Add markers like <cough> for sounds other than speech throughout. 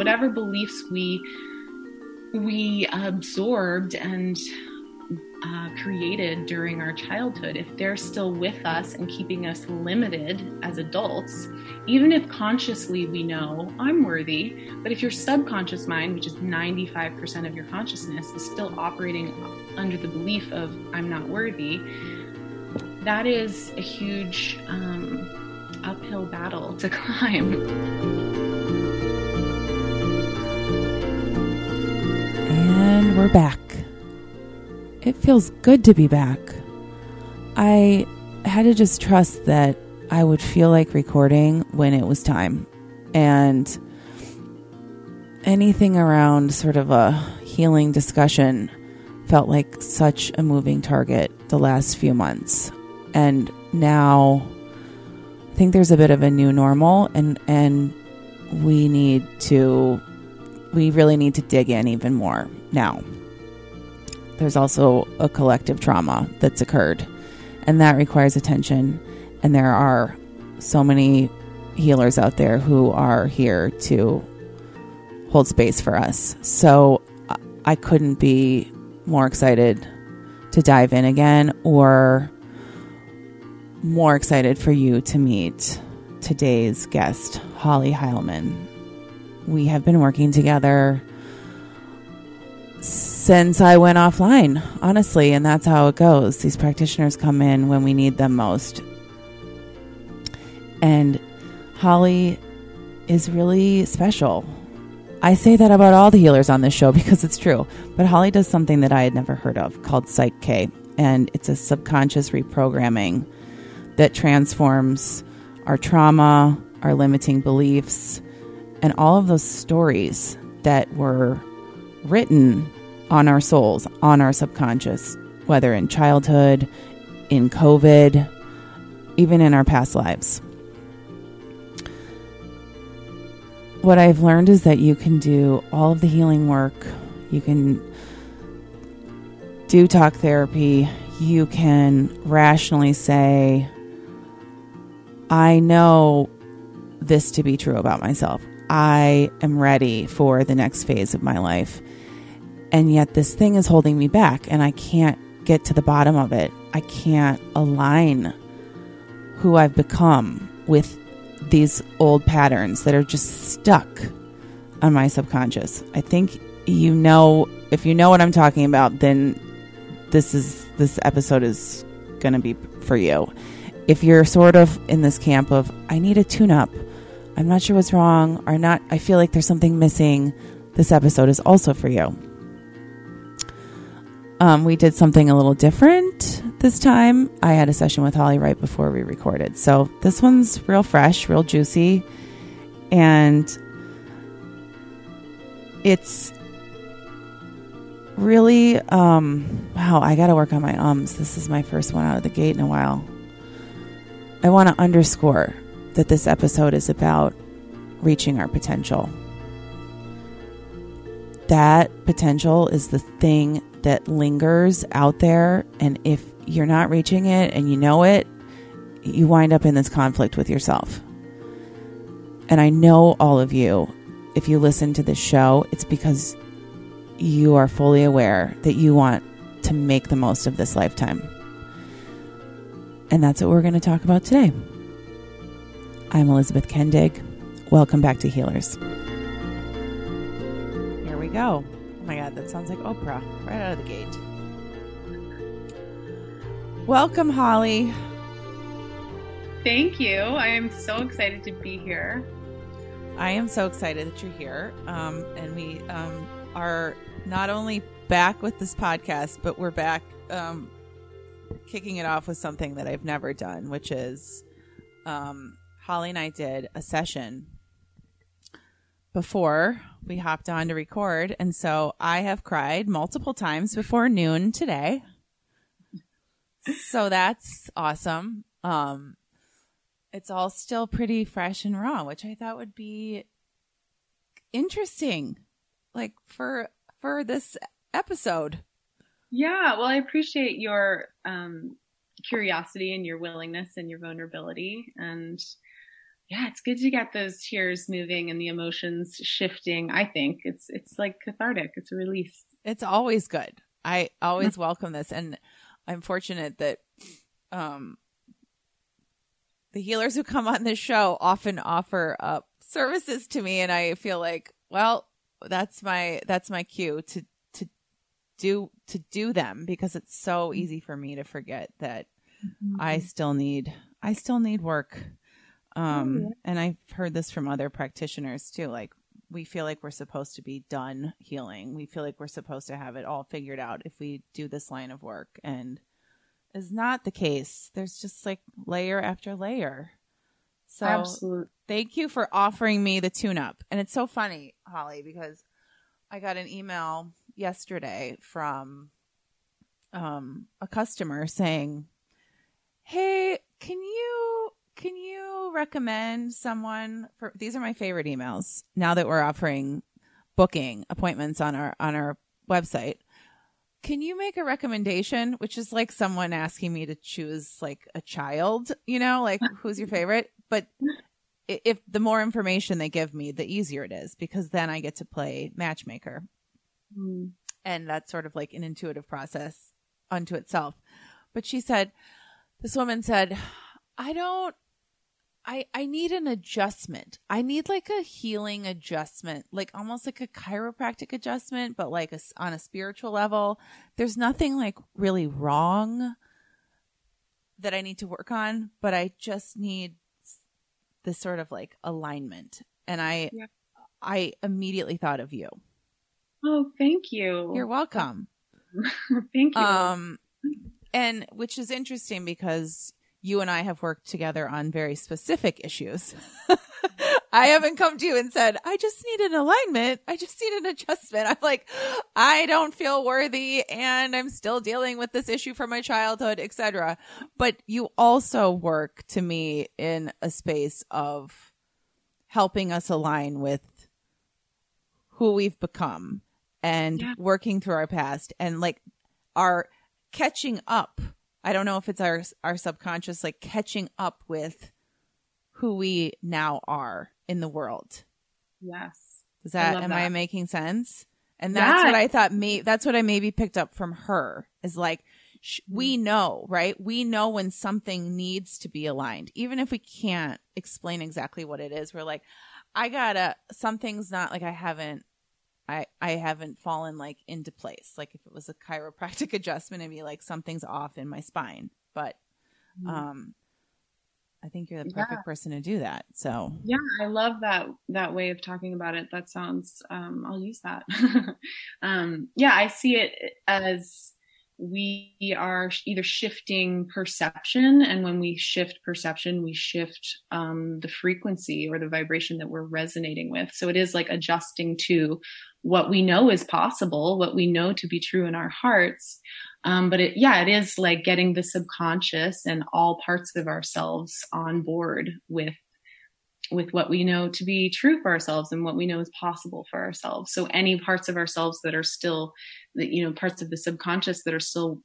whatever beliefs we we absorbed and uh, created during our childhood, if they're still with us and keeping us limited as adults, even if consciously we know I'm worthy, but if your subconscious mind, which is 95% of your consciousness, is still operating under the belief of I'm not worthy, that is a huge um, uphill battle to <laughs> climb. And we're back. It feels good to be back. I had to just trust that I would feel like recording when it was time. And anything around sort of a healing discussion felt like such a moving target the last few months. And now I think there's a bit of a new normal and and we need to we really need to dig in even more now there's also a collective trauma that's occurred, and that requires attention. And there are so many healers out there who are here to hold space for us. So I couldn't be more excited to dive in again or more excited for you to meet today's guest, Holly Heilman. We have been working together since I went offline, honestly, and that's how it goes. These practitioners come in when we need them most. And Holly is really special. I say that about all the healers on this show <laughs> because it's true. But Holly does something that I had never heard of called Psych-K, and it's a subconscious reprogramming that transforms our trauma, our limiting beliefs, and all of those stories that were written on our souls, on our subconscious, whether in childhood, in COVID, even in our past lives. What I've learned is that you can do all of the healing work. You can do talk therapy. You can rationally say, I know this to be true about myself. I am ready for the next phase of my life. And yet this thing is holding me back and I can't get to the bottom of it. I can't align who I've become with these old patterns that are just stuck on my subconscious. I think you know if you know what I'm talking about, then this is this episode is going to be for you. If you're sort of in this camp of I need a tune up, I'm not sure what's wrong or not I feel like there's something missing, this episode is also for you. Um, we did something a little different this time. I had a session with Holly right before we recorded. So this one's real fresh, real juicy. And it's really, um, wow, I got to work on my ums. This is my first one out of the gate in a while. I want to underscore that this episode is about reaching our potential. That potential is the thing that lingers out there. And if you're not reaching it and you know it, you wind up in this conflict with yourself. And I know all of you, if you listen to this show, it's because you are fully aware that you want to make the most of this lifetime. And that's what we're going to talk about today. I'm Elizabeth Kendig. Welcome back to Healers. Here we go Oh my god, that sounds like Oprah right out of the gate. Welcome, Holly. Thank you. I am so excited to be here. I am so excited that you're here. Um, and we um, are not only back with this podcast, but we're back um, kicking it off with something that I've never done, which is um, Holly and I did a session before we hopped on to record. And so I have cried multiple times before noon today. So that's awesome. Um, it's all still pretty fresh and raw, which I thought would be interesting, like for for this episode. Yeah, well, I appreciate your um, curiosity and your willingness and your vulnerability, and yeah, it's good to get those tears moving and the emotions shifting. I think it's it's like cathartic. It's a release. It's always good. I always welcome this, and I'm fortunate that um, the healers who come on this show often offer up services to me, and I feel like, well, that's my that's my cue to to do to do them because it's so easy for me to forget that mm-hmm. I still need I still need work um, oh, and I've heard this from other practitioners too. Like, we feel like we're supposed to be done healing. We feel like we're supposed to have it all figured out if we do this line of work. And is not the case. There's just like layer after layer. So Absolutely. thank you for offering me the tune up. And it's so funny, Holly, because I got an email yesterday from um, a customer saying, Hey, can you can you recommend someone for these are my favorite emails now that we're offering booking appointments on our on our website. Can you make a recommendation which is like someone asking me to choose like a child you know like who's your favorite? But if the more information they give me the easier it is because then i get to play matchmaker. Mm. and that's sort of like an intuitive process unto itself. But she said this woman said i don't I, I need an adjustment. I need like a healing adjustment, like almost like a chiropractic adjustment, but like a, on a spiritual level. There's nothing like really wrong that I need to work on, but I just need this sort of like alignment. And I, yeah. I immediately thought of you. Oh, thank you. You're welcome. <laughs> thank you. Um, and which is interesting because you and I have worked together on very specific issues. <laughs> I haven't come to you and said, I just need an alignment. I just need an adjustment. I'm like, I don't feel worthy and I'm still dealing with this issue from my childhood, etc. But you also work to me in a space of helping us align with who we've become and yeah. working through our past and like our catching up I don't know if it's our our subconscious like catching up with who we now are in the world. Yes. Is that am that. I making sense? And that's what I thought me that's what I maybe picked up from her is like sh- we mm. know, right? We know when something needs to be aligned. Even if we can't explain exactly what it is, we're like I gotta something's not like I haven't I I haven't fallen like into place. Like if it was a chiropractic <laughs> adjustment, it'd be like something's off in my spine. But mm-hmm. um I think you're the perfect yeah. person to do that. So yeah, I love that that way of talking about it. That sounds um I'll use that. <laughs> um yeah, I see it as we are either shifting perception and when we shift perception we shift um, the frequency or the vibration that we're resonating with so it is like adjusting to what we know is possible, what we know to be true in our hearts. Um, but it, yeah, it is like getting the subconscious and all parts of ourselves on board with with what we know to be true for ourselves and what we know is possible for ourselves. So any parts of ourselves that are still, you know, parts of the subconscious that are still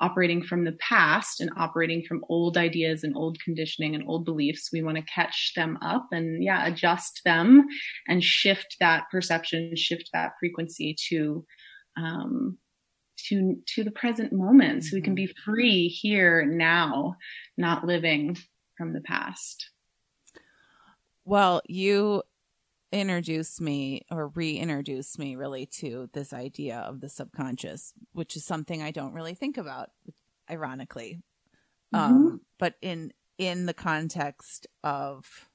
operating from the past and operating from old ideas and old conditioning and old beliefs. We want to catch them up and yeah, adjust them and shift that perception, shift that frequency to, um, to, to the present moment so we can be mm-hmm. free here now, not living from the past. Well, you introduce me or reintroduce me really to this idea of the subconscious, which is something I don't really think about, ironically. Mm-hmm. Um, but in in the context of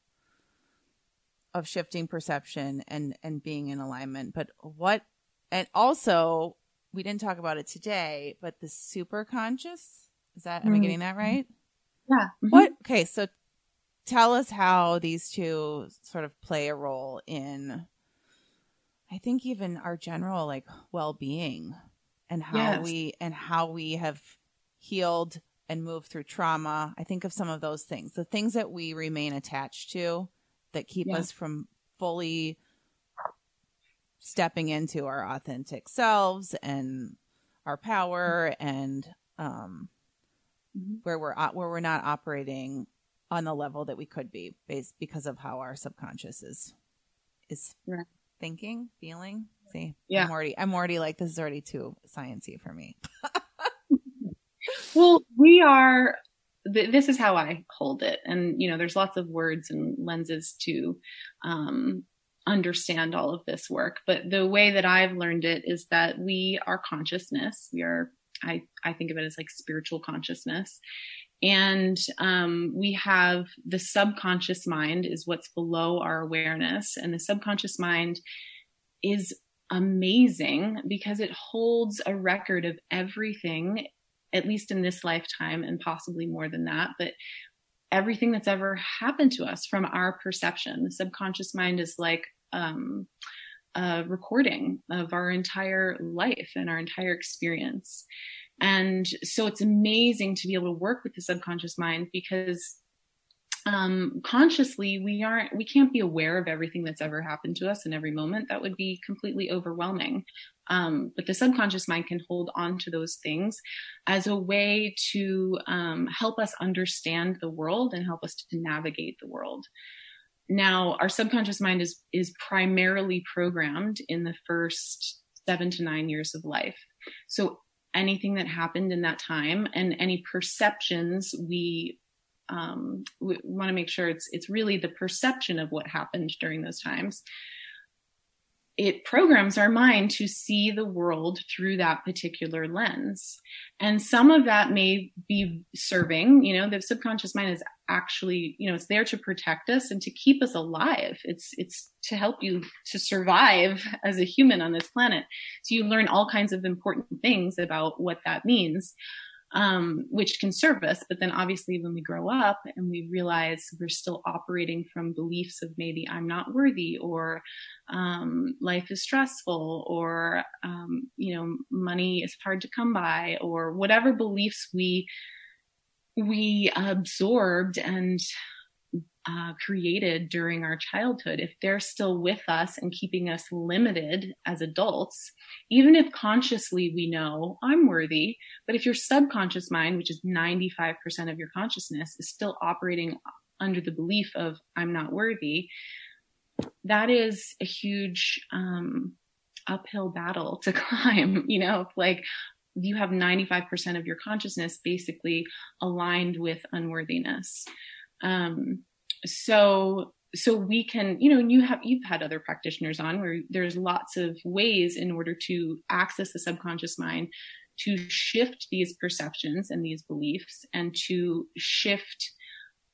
of shifting perception and and being in alignment. But what and also we didn't talk about it today, but the super conscious is that mm-hmm. am I mm-hmm. getting that right? Yeah. Mm-hmm. What okay, so tell us how these two sort of play a role in I think even our general like well-being and how yes. we and how we have healed and moved through trauma. I think of some of those things. The things that we remain attached to that keep yeah. us from fully stepping into our authentic selves and our power and um, mm-hmm. where we're where we're not operating on the level that we could be based because of how our subconscious is is right. thinking, feeling. See, yeah, I'm already I'm already like this is already too sciency for me. <laughs> well, we are. Th- this is how I hold it, and you know, there's lots of words and lenses to um, understand all of this work. But the way that I've learned it is that we are consciousness. We are. I I think of it as like spiritual consciousness, and um, we have the subconscious mind is what's below our awareness. And the subconscious mind is amazing because it holds a record of everything, at least in this lifetime and possibly more than that. But everything that's ever happened to us from our perception. The subconscious mind is like um, a recording of our entire life and our entire experience. And so it's amazing to be able to work with the subconscious mind because um, consciously we aren't we can't be aware of everything that's ever happened to us in every moment. That would be completely overwhelming. Um, but the subconscious mind can hold on to those things as a way to um, help us understand the world and help us to navigate the world. Now our subconscious mind is is primarily programmed in the first seven to nine years of life. So anything that happened in that time and any perceptions we um, we want to make sure it's it's really the perception of what happened during those times it programs our mind to see the world through that particular lens. And some of that may be serving, you know, the subconscious mind is actually, you know, it's there to protect us and to keep us alive. It's, it's to help you to survive <laughs> as a human on this planet. So you learn all kinds of important things about what that means um, which can serve us. But then obviously when we grow up and we realize we're still operating from beliefs of maybe I'm not worthy or um, life is stressful or, um, you know, money is hard to come by or whatever beliefs we, we absorbed and uh, created during our childhood, if they're still with us and keeping us limited as adults, even if consciously we know I'm worthy, but if your subconscious mind, which is 95% of your consciousness, is still operating under the belief of I'm not worthy, that is a huge um, uphill battle to <laughs> climb. You know, like you have 95% of your consciousness basically aligned with unworthiness. Um, so so we can you know and you have you've had other practitioners on where there's lots of ways in order to access the subconscious mind to shift these perceptions and these beliefs and to shift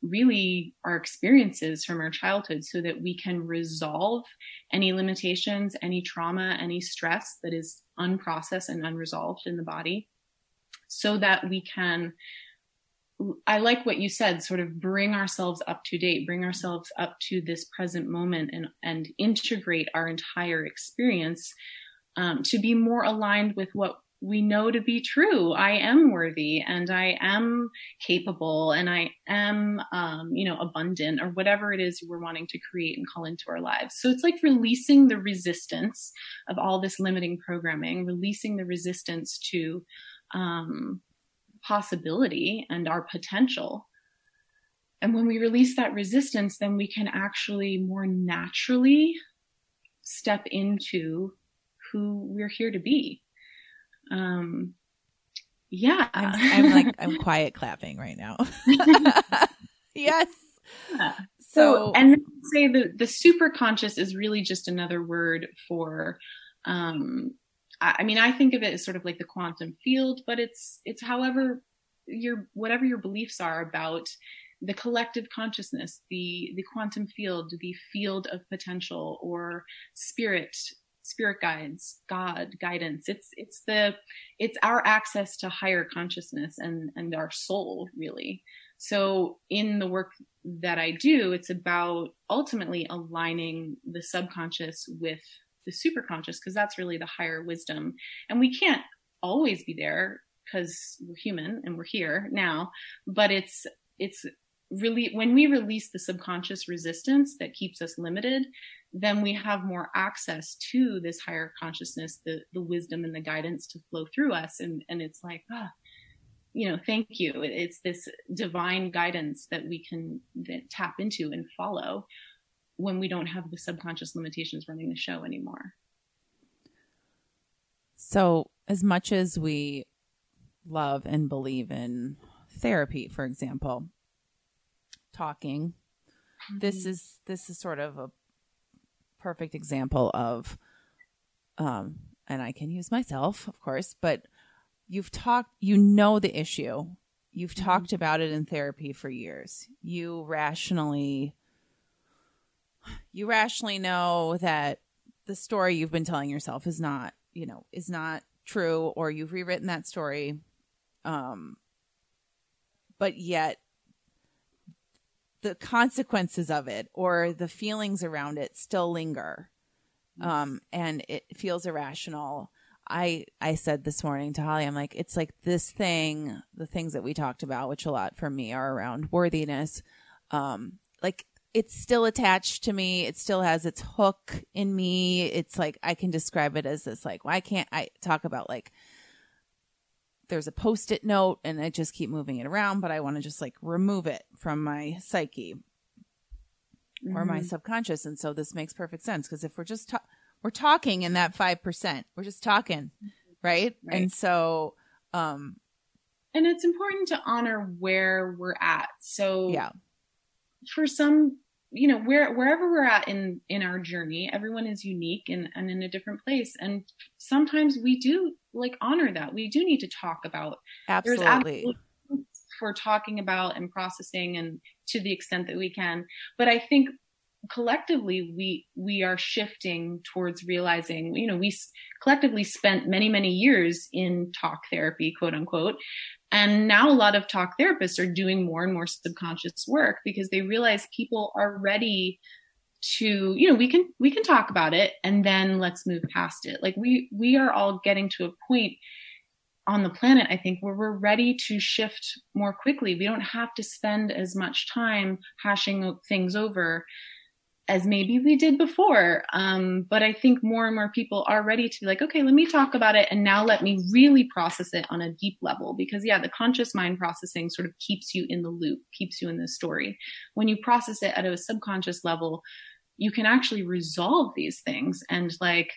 really our experiences from our childhood so that we can resolve any limitations any trauma any stress that is unprocessed and unresolved in the body so that we can I like what you said, sort of bring ourselves up to date, bring ourselves up to this present moment and, and integrate our entire experience um, to be more aligned with what we know to be true. I am worthy and I am capable and I am, um, you know, abundant or whatever it is we're wanting to create and call into our lives. So it's like releasing the resistance of all this limiting programming, releasing the resistance to, um, possibility and our potential. And when we release that resistance, then we can actually more naturally step into who we're here to be. Um, yeah. I'm, I'm like, <laughs> I'm quiet clapping right now. <laughs> <laughs> yes. Yeah. So, so, and say the, the super conscious is really just another word for, um, I mean, I think of it as sort of like the quantum field, but it's it's however your whatever your beliefs are about the collective consciousness, the the quantum field, the field of potential, or spirit, spirit guides, God guidance. It's it's the it's our access to higher consciousness and and our soul really. So in the work that I do, it's about ultimately aligning the subconscious with the superconscious because that's really the higher wisdom. And we can't always be there because we're human and we're here now, but it's, it's really when we release the subconscious resistance that keeps us limited, then we have more access to this higher consciousness, the, the wisdom and the guidance to flow through us. And, and it's like, ah, you know, thank you. It's this divine guidance that we can tap into and follow when we don't have the subconscious limitations running the show anymore. So, as much as we love and believe in therapy, for example, talking, mm-hmm. this is this is sort of a perfect example of um and I can use myself, of course, but you've talked, you know the issue. You've mm-hmm. talked about it in therapy for years. You rationally, you rationally know that the story you've been telling yourself is not, you know, is not true, or you've rewritten that story. Um, but yet the consequences of it or the feelings around it still linger um, and it feels irrational. I I said this morning to Holly, I'm like, it's like this thing, the things that we talked about, which a lot for me are around worthiness. Um, like it's still attached to me. It still has its hook in me. It's like I can describe it as this like, why can't I talk about like there's a post-it note and I just keep moving it around, but I want to just like remove it from my psyche mm-hmm. or my mm-hmm. subconscious. And so this makes perfect sense because if we're just ta- we're talking in that five percent, we're just talking, right? right? And so, um, and it's important to honor where we're at. So yeah, for some, you know, where wherever we're at in in our journey, everyone is unique and and in a different place. And sometimes we do like honor that. We do need to talk about absolutely. For talking about and processing and to the extent that we can. But I think collectively we we are shifting towards realizing you know we collectively spent many many years in talk therapy quote unquote and now a lot of talk therapists are doing more and more subconscious work because they realize people are ready to you know we can we can talk about it and then let's move past it like we we are all getting to a point on the planet, I think, where we're ready to shift more quickly. We don't have to spend as much time hashing things over as maybe we did before. Um, but I think more and more people are ready to be like, okay, let me talk about it. And now let me really process it on a deep level. Because yeah, the conscious mind processing sort of keeps you in the loop, keeps you in the story. When you process it at a subconscious level, you can actually resolve these things and like,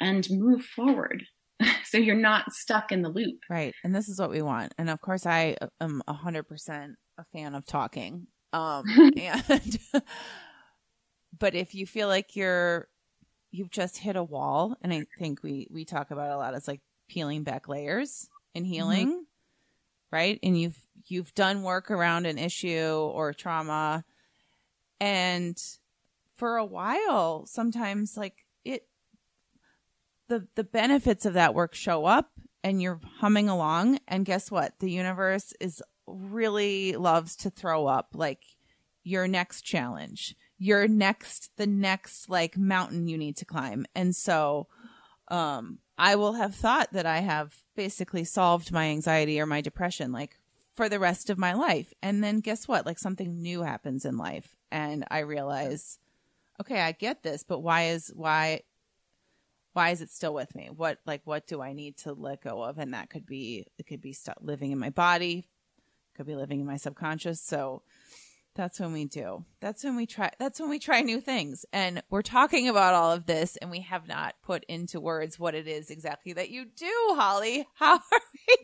and move forward. <laughs> so you're not stuck in the loop. Right. And this is what we want. And of course, I am 100% a fan of talking. Um, <laughs> and, <laughs> but if you feel like you're, you've just hit a wall, and I think we, we talk about a lot, it's like peeling back layers and healing. Mm-hmm. Right. And you've, you've done work around an issue or trauma. And for a while, sometimes like it the the benefits of that work show up and you're humming along and guess what? The universe is really loves to throw up like your next challenge your next the next like mountain you need to climb. And so um i will have thought that i have basically solved my anxiety or my depression like for the rest of my life. And then guess what? Like something new happens in life and i realize okay i get this but why is why why is it still with me? What like what do I need to let go of? And that could be it could be living in my body, could be living in my subconscious. So that's when we do. That's when we try that's when we try new things. And we're talking about all of this and we have not put into words what it is exactly that you do, Holly. <laughs> How are we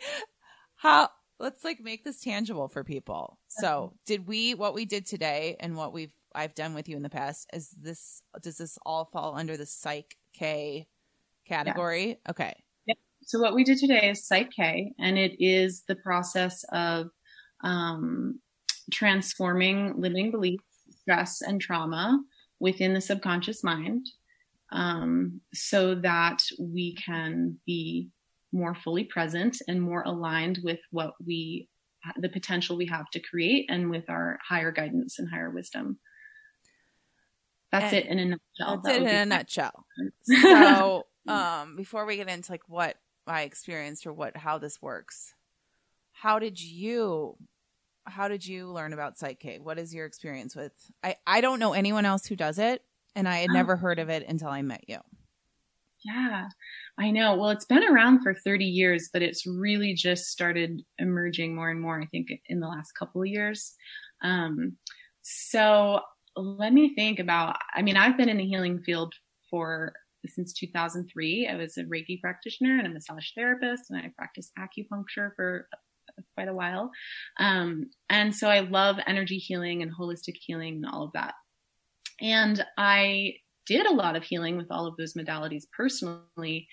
how let's like make this tangible for people. So, did we what we did today and what we've I've done with you in the past is this does this all fall under the psych K category? Yeah. Okay. Yep. So what we did today is Psych-K, and it is the process of um, transforming limiting beliefs, stress, and trauma within the subconscious mind um, so that we can be more fully present and more aligned with what we the potential we have to create and with our higher guidance and higher wisdom that's and it in a nutshell that's that it in a nutshell <laughs> so um, before we get into like what I experienced or what how this works, how did you how did you learn about Psych-K? What is your experience with? I I don't know anyone else who does it, and I had never heard of it until I met you. Yeah, I know. Well, it's been around for 30 years, but it's really just started emerging more and more, I think, in the last couple of years. Um, so let me think about, I mean, I've been in the healing field for since 2003. I was a Reiki practitioner and a massage therapist, and I practiced acupuncture for quite a while. Um, and so I love energy healing and holistic healing and all of that. And I did a lot of healing with all of those modalities personally.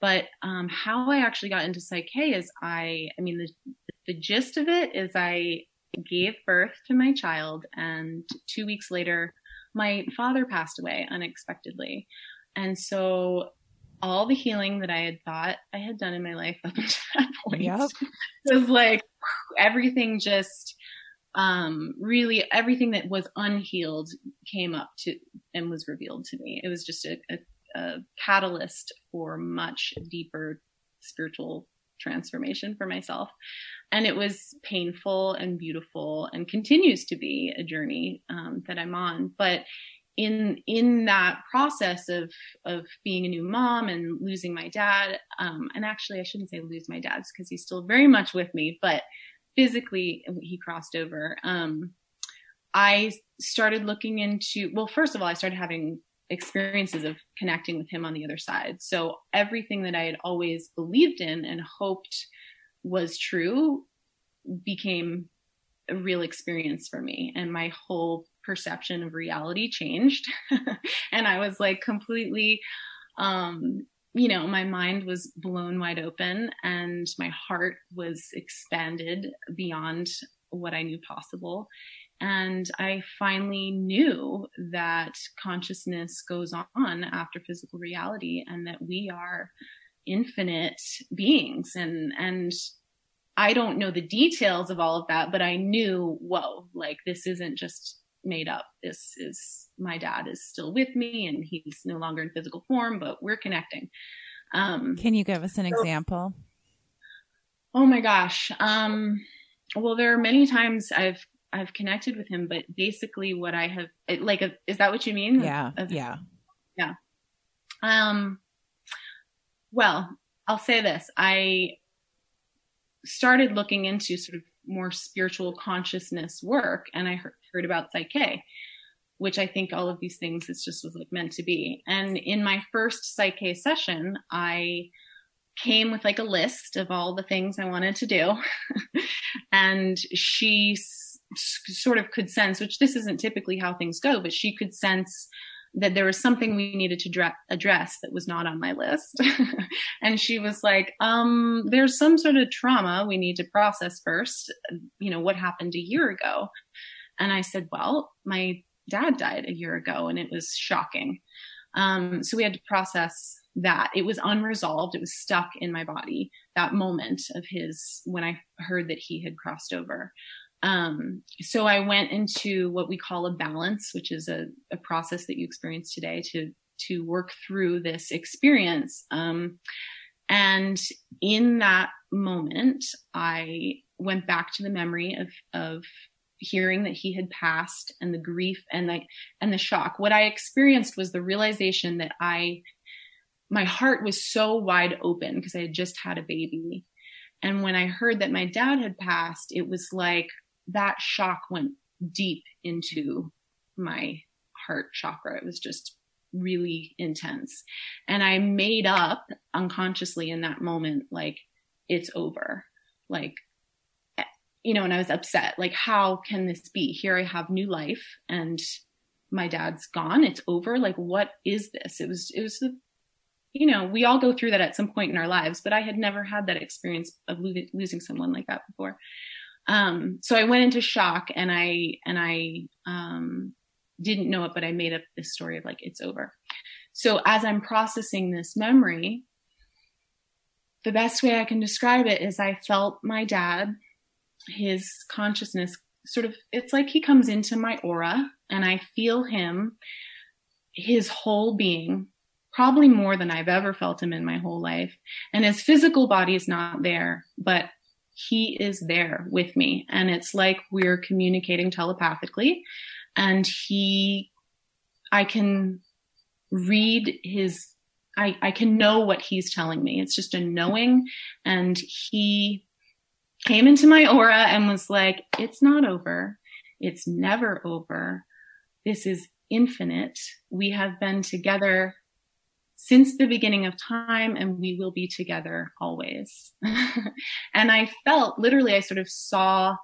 But um, how I actually got into Psych-K is I, I mean, the, the gist of it is I gave birth to my child, and two weeks later, my father passed away unexpectedly. And so all the healing that I had thought I had done in my life up <laughs> until that point yep. was like everything just um, really everything that was unhealed came up to and was revealed to me. It was just a, a, a catalyst for much deeper spiritual transformation for myself. And it was painful and beautiful and continues to be a journey um, that I'm on. But in in that process of of being a new mom and losing my dad, um, and actually I shouldn't say lose my dad because he's still very much with me, but physically he crossed over. Um, I started looking into well, first of all, I started having experiences of connecting with him on the other side. So everything that I had always believed in and hoped was true became a real experience for me. And my whole perception of reality changed. <laughs> And i was like completely um you know my mind was blown wide open and my heart was expanded beyond what i knew possible. And I finally knew that consciousness goes on after physical reality and that we are infinite beings and and I don't know the details of all of that, but I knew, whoa, like this isn't just made up. This is my dad is still with me and he's no longer in physical form, but we're connecting. Um, Can you give us an so, example? Oh my gosh. Um, well, there are many times I've I've connected with him, but basically what I have like is that what you mean? Yeah. Of, yeah. Yeah. Um well, I'll say this. I started looking into sort of more spiritual consciousness work and I heard, about Psych-K, which I think all of these things is just was like meant to be. And in my first Psych-K session, I came with like a list of all the things I wanted to do. <laughs> and she sort of could sense, which this isn't typically how things go, but she could sense that there was something we needed to address that was not on my list. <laughs> and she was like, um, there's some sort of trauma we need to process first. You know, what happened a year ago? And I said, well, my dad died a year ago and it was shocking. Um, so we had to process that. It was unresolved. It was stuck in my body, that moment of his, when I heard that he had crossed over. Um, so I went into what we call a balance, which is a, a process that you experience today to to work through this experience. Um, and in that moment, I went back to the memory of of hearing that he had passed and the grief and the and the shock. What I experienced was the realization that I my heart was so wide open because I had just had a baby. And when I heard that my dad had passed, it was like that shock went deep into my heart chakra. It was just really intense. And I made up unconsciously in that moment, like, it's over. Like, eh, you know, and I was upset. Like, how can this be? Here I have new life and my dad's gone. It's over. Like, what is this? It was, it was the, you know, we all go through that at some point in our lives, but I had never had that experience of lo- losing someone like that before. Um, so I went into shock and I, and I, um, didn't know it, but I made up this story of like, it's over. So as I'm processing this memory, the best way I can describe it is I felt my dad, his consciousness sort of, it's like he comes into my aura and I feel him, his whole being, probably more than I've ever felt him in my whole life. And his physical body is not there, but he is there with me. And it's like we're communicating telepathically. And he, I can read his I, I can know what he's telling me. It's just a knowing. And he came into my aura and was like, it's not over. It's never over. This is infinite. We have been together since the beginning of time and we will be together always. <laughs> and I felt literally, I sort of saw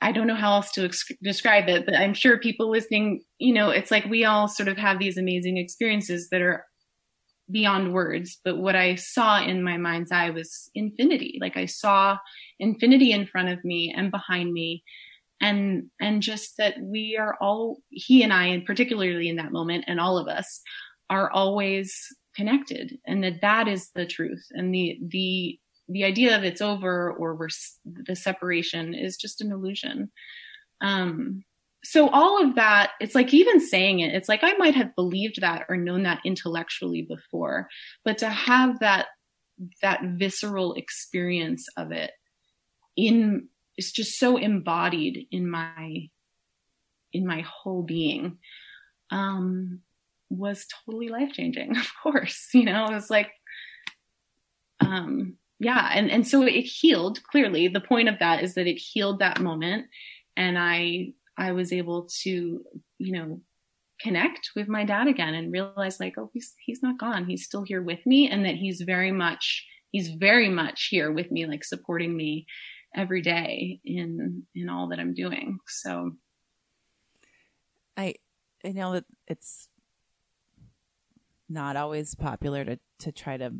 I don't know how else to ex- describe it, but I'm sure people listening, you know, it's like we all sort of have these amazing experiences that are beyond words. But what I saw in my mind's eye was infinity. Like I saw infinity in front of me and behind me. And, and just that we are all, he and I, and particularly in that moment, and all of us are always connected and that that is the truth. And the, the the idea of it's over or we're the separation is just an illusion. Um, so all of that, it's like even saying it, it's like I might have believed that or known that intellectually before, but to have that that visceral experience of it in it's just so embodied in my in my whole being um was totally life changing <laughs> of course you know? It was like um yeah and and so it healed clearly. The point of that is that it healed that moment and i i was able to you know connect with my dad again and realize like oh he's he's not gone. He's still here with me and that he's very much he's very much here with me like supporting me every day in in all that i'm doing. So i i know that it's not always popular to to try to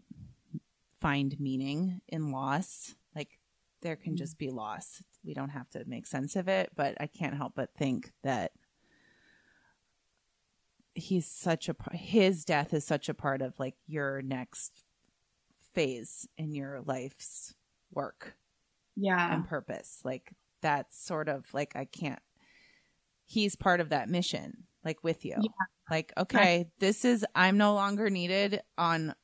find meaning in loss. Like there can just be loss. We don't have to make sense of it, but I can't help but think that he's such a his death is such a part of like your next phase in your life's work. Yeah. And purpose. Like that's sort of like I can't he's part of that mission like with you. Yeah. Like okay, this is I'm no longer needed on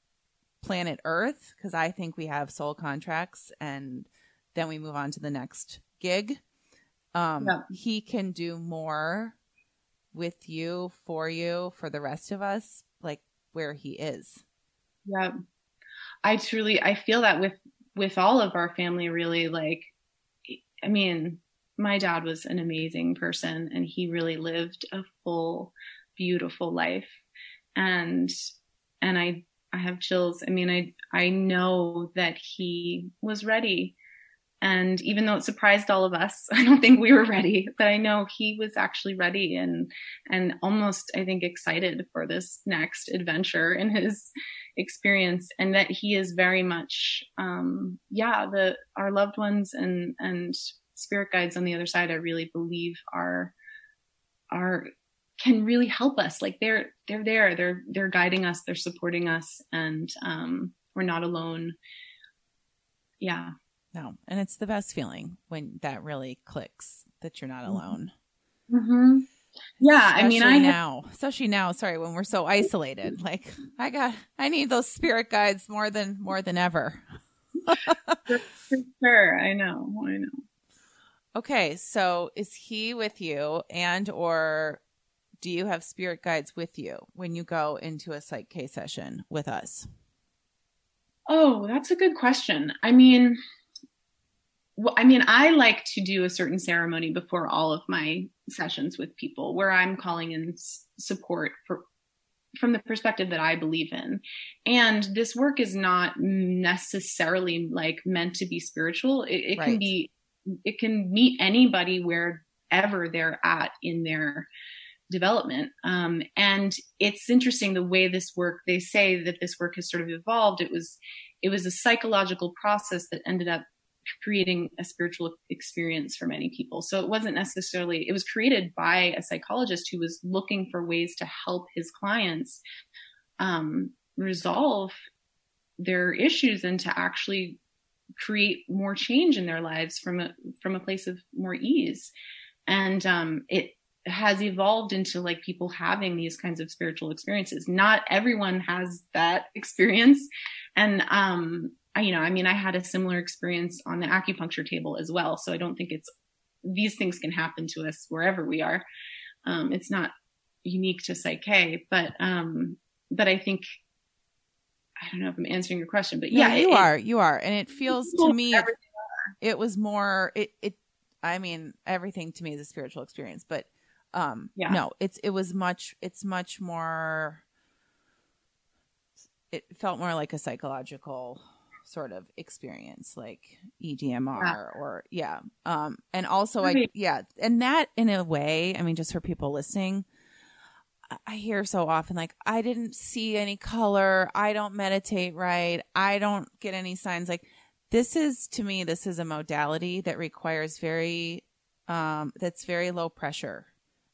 planet Earth because I think we have soul contracts and then we move on to the next gig. Um, yeah. He can do more with you, for you, for the rest of us, like where he is. Yeah. I truly, I feel that with, with all of our family, really. Like, I mean, my dad was an amazing person and he really lived a full, beautiful life. And, and I I have chills. I mean, I I know that he was ready. And even though it surprised all of us, <laughs> I don't think we were ready, but I know he was actually ready and and almost I think excited for this next adventure in his experience and that he is very much um yeah, the our loved ones and and spirit guides on the other side I really believe are are can really help us. Like they're they're there. They're they're guiding us. They're supporting us. And um we're not alone. Yeah. No. And it's the best feeling when that really clicks that you're not mm-hmm. alone. Mm-hmm. yeah especially i mean i now. Especially now. Sorry when we're so isolated. Like i got i need those spirit guides more than more than ever. <laughs> For sure. I know. I know okay so is he with you and or do you have spirit guides with you when you go into a Psych-K session with us? Oh, that's a good question. I mean, well, I mean, I like to do a certain ceremony before all of my sessions with people where I'm calling in support for from the perspective that I believe in. And this work is not necessarily like meant to be spiritual. It, it right. can be, it can meet anybody wherever they're at in their development. Um, and it's interesting the way this work, they say that this work has sort of evolved. It was, it was a psychological process that ended up creating a spiritual experience for many people. So it wasn't necessarily, it was created by a psychologist who was looking for ways to help his clients, um, resolve their issues and to actually create more change in their lives from a, from a place of more ease. And, um, it, has evolved into like people having these kinds of spiritual experiences. Not everyone has that <laughs> experience. And, um, I, you know, I mean, I had a similar experience on the acupuncture table as well. So I don't think it's, these things can happen to us wherever we are. Um, it's not unique to Psych-K but, um, but I think I don't know if I'm answering your question, but no, yeah, you it, are, you are, and it feels to me it, it was more it it. I mean, everything to me is a spiritual experience, but um, yeah. no, it's it was much. It's much more. It felt more like a psychological sort of experience like EMDR yeah. or yeah. Um and also I yeah, and that in a way, I mean just for people listening, I hear so often like I didn't see any color, I don't meditate right, I don't get any signs like this is to me this is a modality that requires very um that's very low pressure.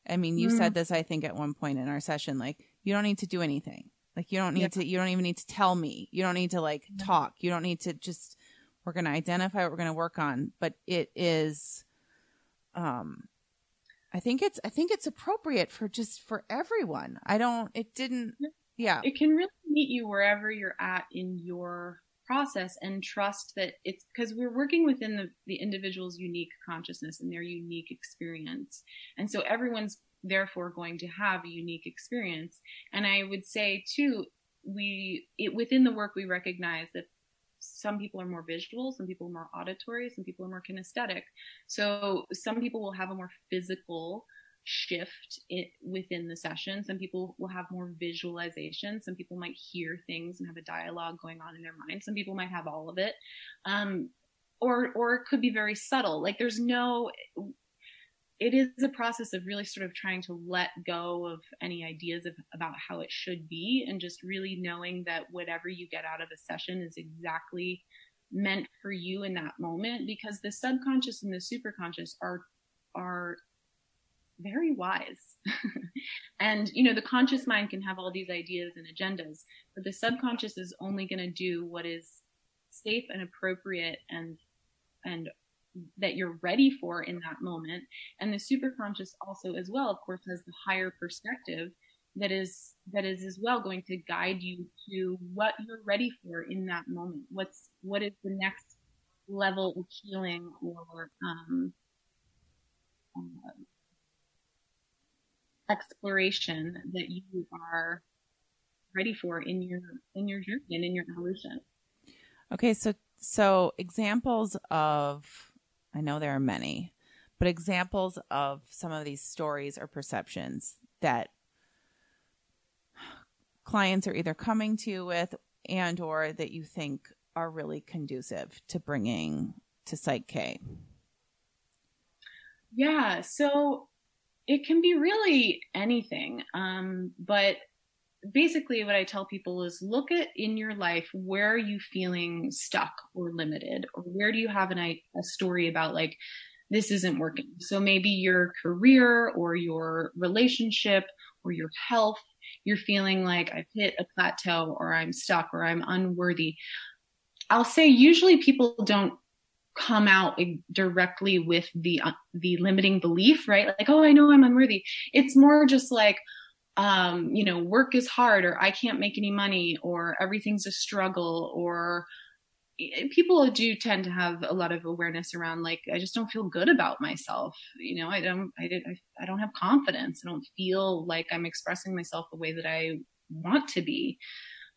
I mean, you mm. said this I think at one point in our session like you don't need to do anything. Like you don't need yeah. to you don't even need to tell me. You don't need to like talk. You don't need to just we're going to identify what we're going to work on, but it is um I think it's I think it's appropriate for just for everyone. I don't it didn't yeah. It can really meet you wherever you're at in your process and trust that it's because we're working within the, the individual's unique consciousness and their unique experience. And so everyone's therefore going to have a unique experience. And I would say too, we it, within the work we recognize that some people are more visual, some people are more auditory, some people are more kinesthetic. So some people will have a more physical shift it, within the session. Some people will have more visualization. Some people might hear things and have a dialogue going on in their mind. Some people might have all of it. Um, or, or it could be very subtle. Like there's no, it is a process of really sort of trying to let go of any ideas of, about how it should be and just really knowing that whatever you get out of a session is exactly meant for you in that moment because the subconscious and the superconscious are are very wise. <laughs> And you know the conscious mind can have all these ideas and agendas but the subconscious is only going to do what is safe and appropriate and and that you're ready for in that moment. And the superconscious also as well, of course, has the higher perspective that is that is as well going to guide you to what you're ready for in that moment. What's what is the next level of healing or um, uh, exploration that you are ready for in your in your journey and in your evolution. Okay, so so examples of I know there are many, but examples of some of these stories or perceptions that clients are either coming to you with and or that you think are really conducive to bringing to Psych-K. Yeah, so it can be really anything. Um, but basically what I tell people is look at in your life where are you feeling stuck or limited or where do you have an, a story about like this isn't working. So maybe your career or your relationship or your health, you're feeling like I've hit a plateau or I'm stuck or I'm unworthy. I'll say usually people don't come out directly with the uh, the limiting belief, right? Like, oh, I know I'm unworthy. It's more just like, um, you know, work is hard or I can't make any money or everything's a struggle or eh, people do tend to have a lot of awareness around like I just don't feel good about myself. You know, I don't I, I don't have confidence. I don't feel like I'm expressing myself the way that I want to be.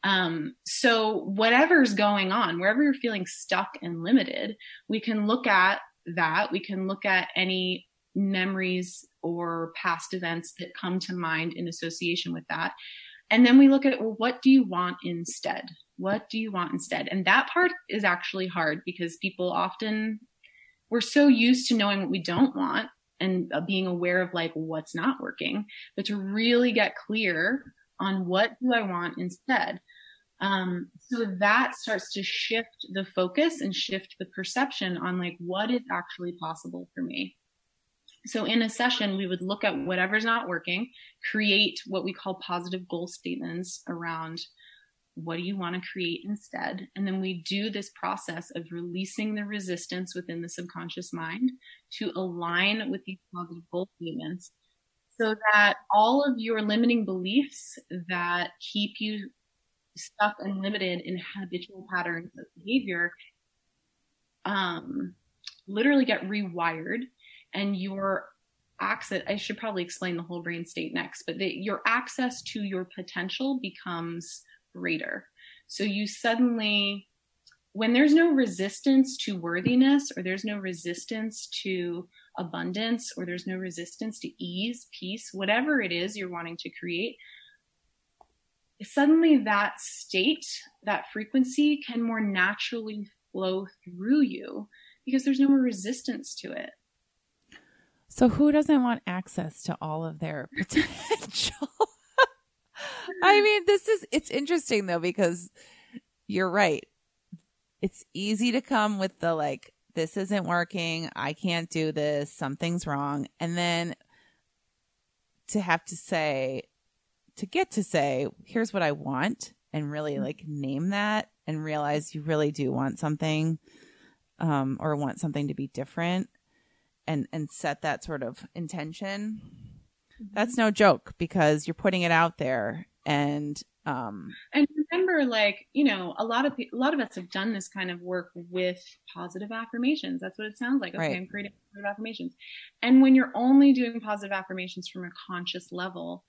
Um, so whatever's going on, wherever you're feeling stuck and limited, we can look at that. We can look at any memories or past events that come to mind in association with that. And then we look at, well, what do you want instead? What do you want instead? And that part is actually hard because people often, we're so used to knowing what we don't want and uh, being aware of like what's not working, but to really get clear on what do I want instead. Um, so that starts to shift the focus and shift the perception on like what is actually possible for me. So in a session, we would look at whatever's not working, create what we call positive goal statements around what do you want to create instead? And then we do this process of releasing the resistance within the subconscious mind to align with these positive goal statements so that all of your limiting beliefs that keep you stuck and limited in habitual patterns of behavior um, literally get rewired and your access i should probably explain the whole brain state next but the, your access to your potential becomes greater So you suddenly, when there's no resistance to worthiness, or there's no resistance to abundance, or there's no resistance to ease, peace, whatever it is you're wanting to create, suddenly that state, that frequency can more naturally flow through you because there's no more resistance to it. So, who doesn't want access to all of their <laughs> potential? I <laughs> mean, this is, it's interesting though, because you're right. It's easy to come with the like, this isn't working. I can't do this. Something's wrong. And then to have to say, to get to say, here's what I want and really mm-hmm. like name that and realize you really do want something um, or want something to be different and and set that sort of intention mm-hmm. that's no joke because you're putting it out there and um and remember like you know a lot of a lot of us have done this kind of work with positive affirmations. That's what it sounds like. Okay right. i'm creating positive affirmations. And when you're only doing positive affirmations from a conscious level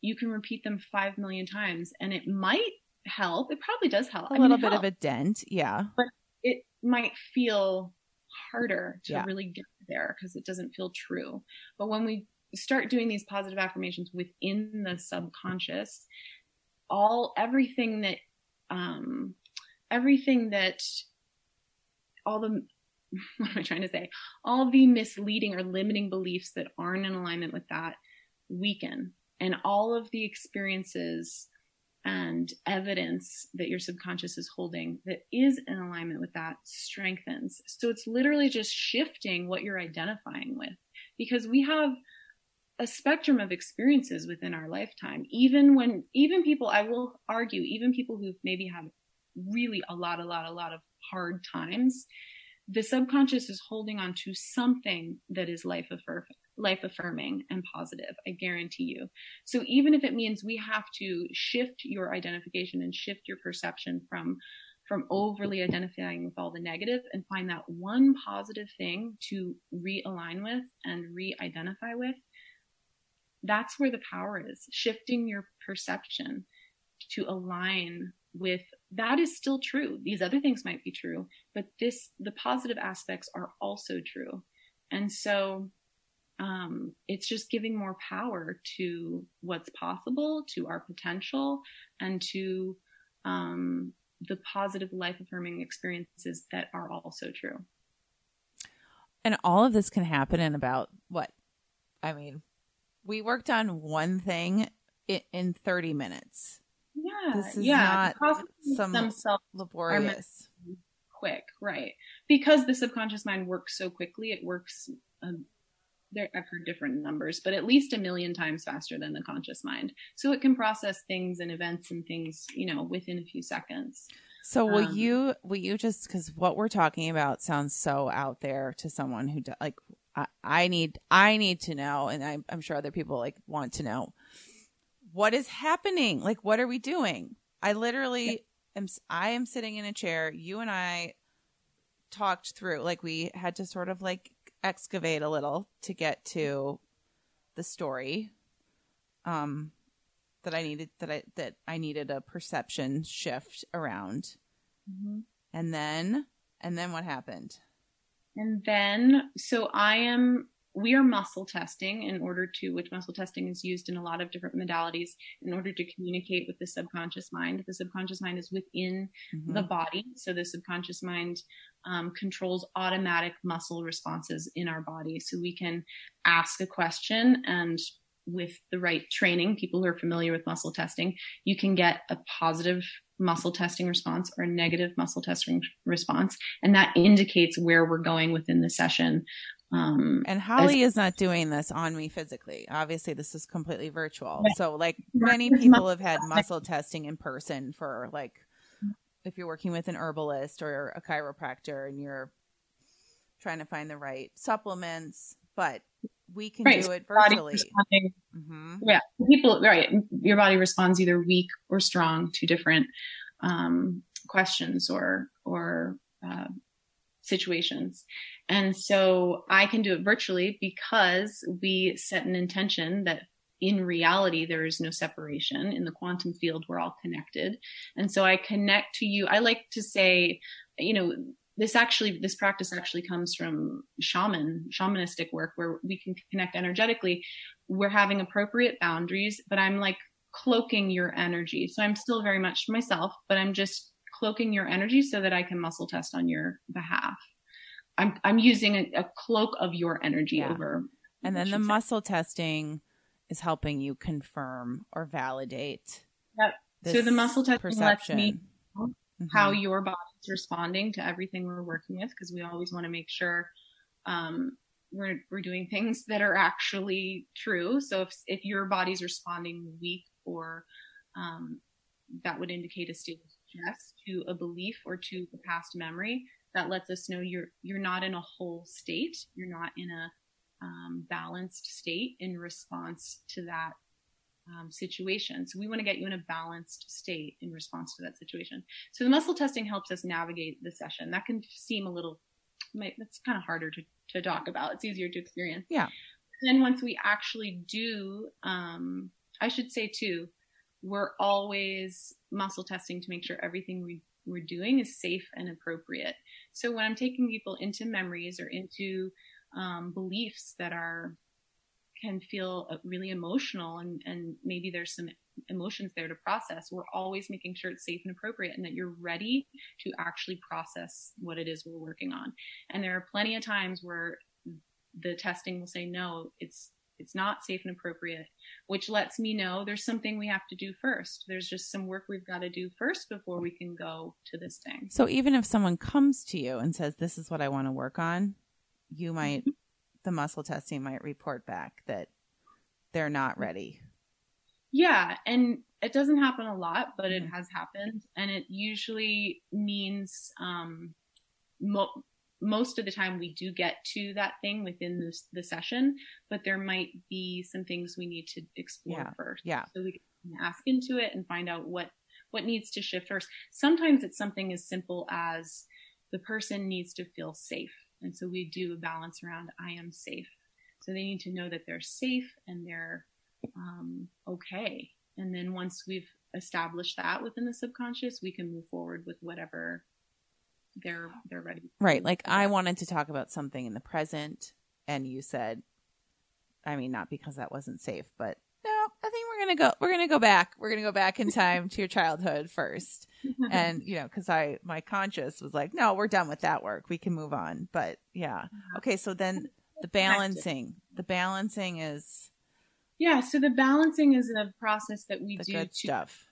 you can repeat them 5 million times and it might help. It probably does help. A I little mean, bit helps, of a dent yeah. But it might feel harder to yeah. really get there because it doesn't feel true. But when we start doing these positive affirmations within the subconscious, all everything that um everything that all the <laughs> what am I trying to say? All the misleading or limiting beliefs that aren't in alignment with that weaken. And all of the experiences and evidence that your subconscious is holding that is in alignment with that strengthens. So it's literally just shifting what you're identifying with because we have a spectrum of experiences within our lifetime. Even when, even people, I will argue, even people who've maybe had really a lot, a lot, a lot of hard times, the subconscious is holding on to something that is life affirming life affirming and positive. I guarantee you. So even if it means we have to shift your identification and shift your perception from from overly identifying with all the negative and find that one positive thing to realign with and re-identify with that's where the power is shifting your perception to align with that is still true these other things might be true but this the positive aspects are also true and so um, it's just giving more power to what's possible, to our potential, and to um, the positive life affirming experiences that are also true. And all of this can happen in about what? I mean, we worked on one thing in, in 30 minutes. Yeah. This is yeah, not some self laborious. Quick, right. Because the subconscious mind works so quickly, it works um, there, I've heard different numbers, but at least a million times faster than the conscious mind. So it can process things and events and things, you know, within a few seconds. So will um, you will you just because what we're talking about sounds so out there to someone who like I, I need I need to know, and I'm, I'm sure other people like want to know what is happening. Like, what are we doing? I literally am. I am sitting in a chair. You and I talked through. Like, we had to sort of like excavate a little to get to the story um that I needed that I that I needed a perception shift around. Mm-hmm. And then and then what happened? And then so I am we are muscle testing in order to, which muscle testing is used in a lot of different modalities in order to communicate with the subconscious mind. The subconscious mind is within mm-hmm. the body. So the subconscious mind um, controls automatic muscle responses in our body. So we can ask a question and with the right training, people who are familiar with muscle testing, you can get a positive muscle testing response or a negative muscle testing response. And that indicates where we're going within the session. Um, and Holly as, is not doing this on me physically. Obviously, this is completely virtual. So, like many people <laughs> have had muscle testing in person for like if you're working with an herbalist or a chiropractor and you're trying to find the right supplements, but we can right. do it virtually. Mm-hmm. Yeah, people, right? Your body responds either weak or strong to different um, questions or or uh, situations. And so I can do it virtually because we set an intention that in reality, there is no separation. In the quantum field, we're all connected. And so I connect to you. I like to say, you know, this actually, this practice actually comes from shaman, shamanistic work where we can connect energetically. We're having appropriate boundaries, but I'm like cloaking your energy. So I'm still very much myself, but I'm just cloaking your energy so that I can muscle test on your behalf. I'm, I'm using a, a cloak of your energy yeah. over. And then the muscle testing is helping you confirm or validate. Yep. So the muscle testing perception. lets me know mm-hmm. how your body's responding to everything we're working with because we always want to make sure um, we're we're doing things that are actually true. So if if your body's responding weak or um, that would indicate a state of stress to a belief or to a past memory, that lets us know you're you're not in a whole state. You're not in a um, balanced state in response to that um, situation. So we want to get you in a balanced state in response to that situation. So the muscle testing helps us navigate the session. That can seem a little, that's kind of harder to, to talk about. It's easier to experience. Yeah. And then once we actually do, um, I should say too, we're always muscle testing to make sure everything we, we're doing is safe and appropriate. So when I'm taking people into memories or into um, beliefs that are can feel uh, really emotional and, and maybe there's some emotions there to process. We're always making sure it's safe and appropriate and that you're ready to actually process what it is we're working on. And there are plenty of times where the testing will say no it's it's not safe and appropriate which lets me know there's something we have to do first. There's just some work we've got to do first before we can go to this thing. So even if someone comes to you and says this is what i want to work on you might the muscle testing might report back that they're not ready. Yeah, and it doesn't happen a lot, but it mm-hmm. has happened, and it usually means um, mo- most of the time we do get to that thing within the, the session, but there might be some things we need to explore yeah. first. Yeah, so we can ask into it and find out what what needs to shift first. Sometimes it's something as simple as the person needs to feel safe and so we do a balance around I am safe. So they need to know that they're safe and they're um, okay. And then once we've established that within the subconscious, we can move forward with whatever they're they're ready. Right. Like I wanted to talk about something in the present, and you said, I mean, not because that wasn't safe, but I think we're gonna go. We're gonna go back. We're gonna go back in time to your childhood first, <laughs> and you know, because I my conscious was like, no, we're done with that work. We can move on. But yeah, okay. So then the balancing, the balancing is yeah. So the balancing is a process that we do to stuff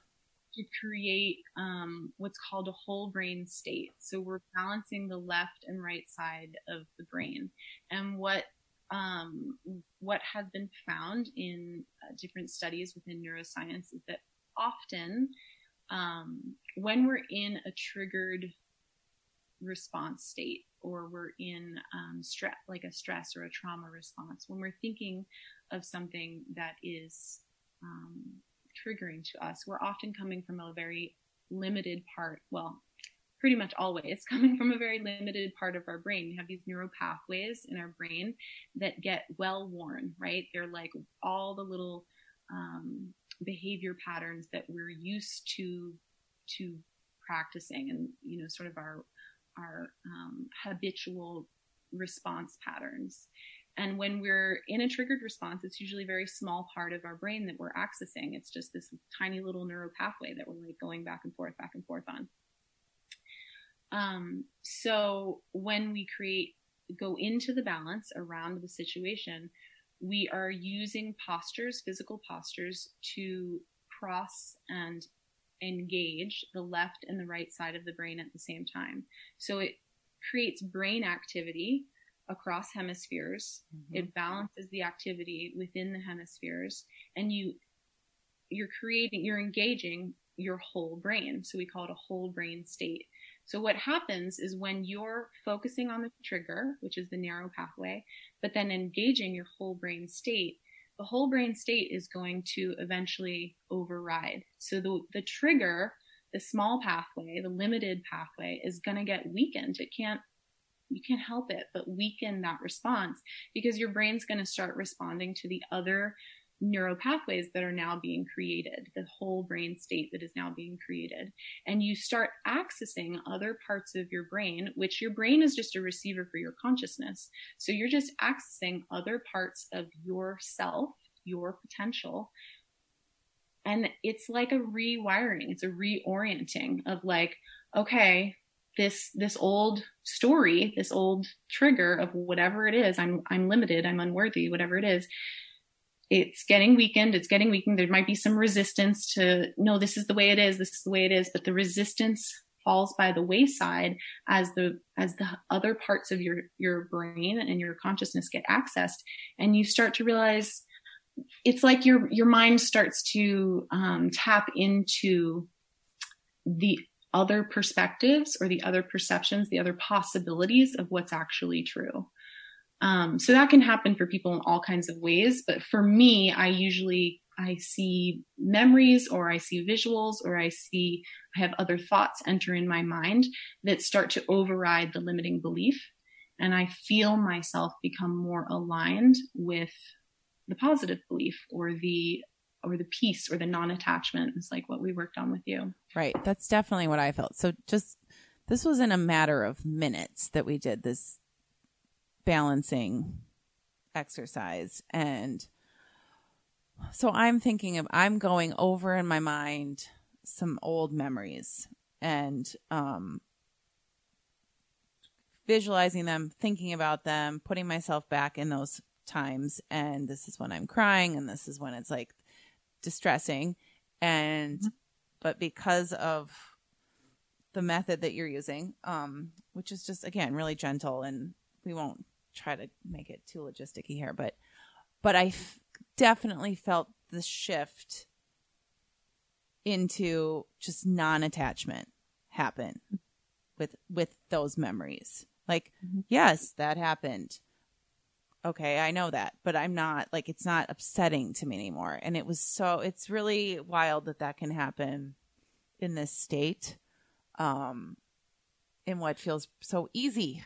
to create um, what's called a whole brain state. So we're balancing the left and right side of the brain, and what um, what has been found in uh, different studies within neuroscience is that often um, when we're in a triggered response state or we're in um, stress, like a stress or a trauma response, when we're thinking of something that is um, triggering to us, we're often coming from a very limited part, well, pretty much always <laughs> coming from a very limited part of our brain. We have these neural pathways in our brain that get well worn, right? They're like all the little um, behavior patterns that we're used to to practicing, and you know, sort of our our um, habitual response patterns. And when we're in a triggered response, it's usually a very small part of our brain that we're accessing. It's just this tiny little neural pathway that we're like going back and forth, back and forth on. Um, so when we create, go into the balance around the situation, we are using postures, physical postures, to cross and engage the left and the right side of the brain at the same time. So it creates brain activity across hemispheres. Mm-hmm. It balances the activity within the hemispheres and you you're creating you're engaging your whole brain. So we call it a whole brain state. So what happens is when you're focusing on the trigger, which is the narrow pathway, but then engaging your whole brain state, the whole brain state is going to eventually override. So the, the trigger, the small pathway, the limited pathway is going to get weakened. It can't, you can't help it but weaken that response because your brain's going to start responding to the other neural pathways that are now being created, the whole brain state that is now being created. And you start accessing other parts of your brain, which your brain is just a receiver for your consciousness. So you're just accessing other parts of yourself, your potential. And it's like a rewiring, it's a reorienting of like, okay, this this old story, this old trigger of whatever it is, I'm I'm limited, I'm unworthy, whatever it is, it's getting weakened it's getting weakened. There might be some resistance to no this is the way it is this is the way it is but the resistance falls by the wayside as the as the other parts of your your brain and your consciousness get accessed. And you start to realize it's like your your mind starts to um, tap into the other perspectives or the other perceptions the other possibilities of what's actually true um, so that can happen for people in all kinds of ways. But for me, I usually I see memories or I see visuals or I see I have other thoughts enter in my mind that start to override the limiting belief. And I feel myself become more aligned with the positive belief or the or the peace or the non-attachment is like what we worked on with you. Right. That's definitely what I felt. So just this was in a matter of minutes that we did this balancing exercise. And so I'm thinking of I'm going over in my mind some old memories and um visualizing them, thinking about them, putting myself back in those times. And this is when I'm crying and this is when it's like distressing. And mm-hmm. but because of the method that you're using um which is just again really gentle and we won't try to make it too logisticy here, but but I f- definitely felt the shift into just non-attachment happen with with those memories. Like, mm-hmm. yes, that happened. Okay, I know that, but I'm not like it's not upsetting to me anymore. And it was so it's really wild that that can happen in this state. Um in what feels so easy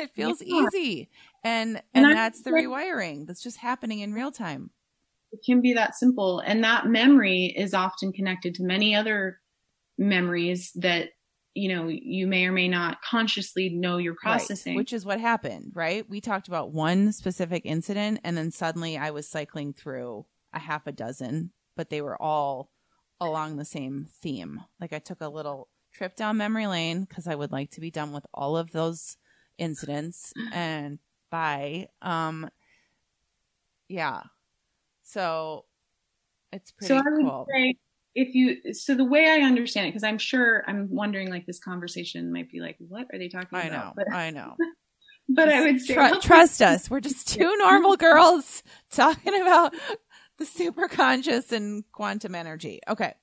<laughs> it feels yeah. easy. And and, and that's the rewiring that's just happening in real time. It can be that simple. And that memory is often connected to many other memories that you know you may or may not consciously know you're processing right. which is what happened right we talked about one specific incident and then suddenly i was cycling through a half a dozen but they were all along the same theme like i took a little trip down memory lane because i would like to be done with all of those incidents <clears throat> and by um yeah so it's pretty so I would cool. say if you so the way I understand it because I'm sure I'm wondering like this conversation might be like what are they talking about? I about? Know, but, I know. <laughs> but just I would say tr- <laughs> trust us. We're just two normal girls <laughs> talking about the super conscious and quantum energy. Okay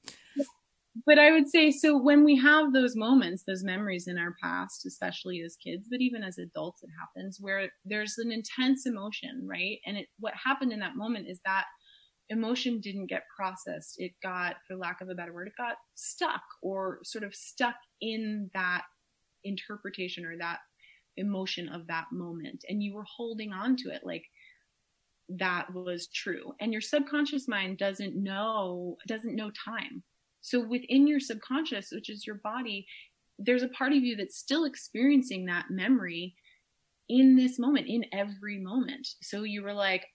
but I would say so when we have those moments, those memories in our past, especially as kids, but even as adults, it happens where there's an intense emotion, right? And it, what happened in that moment is that emotion didn't get processed. It got, for lack of a better word, it got stuck or sort of stuck in that interpretation or that emotion of that moment. And you were holding on to it like that was true. And your subconscious mind doesn't know, doesn't know time so within your subconscious, which is your body, there's a part of you that's still experiencing that memory in this moment, in every moment. So you were like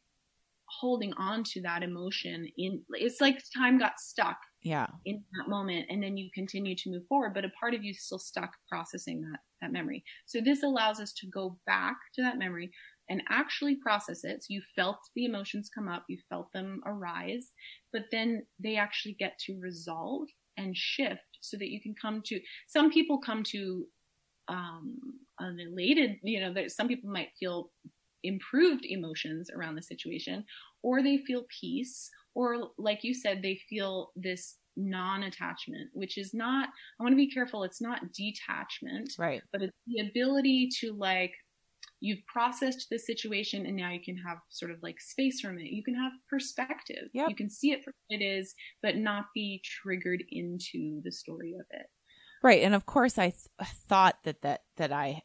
holding on to that emotion in it's like time got stuck yeah in that moment and then you continue to move forward but a part of you is still stuck processing that that memory so this allows us to go back to that memory and actually process it. So you felt the emotions come up, you felt them arise, but then they actually get to resolve and shift so that you can come to, some people come to, um, an elated, you know, there, some people might feel improved emotions around the situation, or they feel peace, or like you said, they feel this non-attachment, which is not, I want to be careful. It's not detachment, right? But it's the ability to like you've processed the situation and now you can have sort of like space from it. You can have perspective. Yep. You can see it for what it is, but not be triggered into the story of it. Right. And of course I th- thought that, that, that I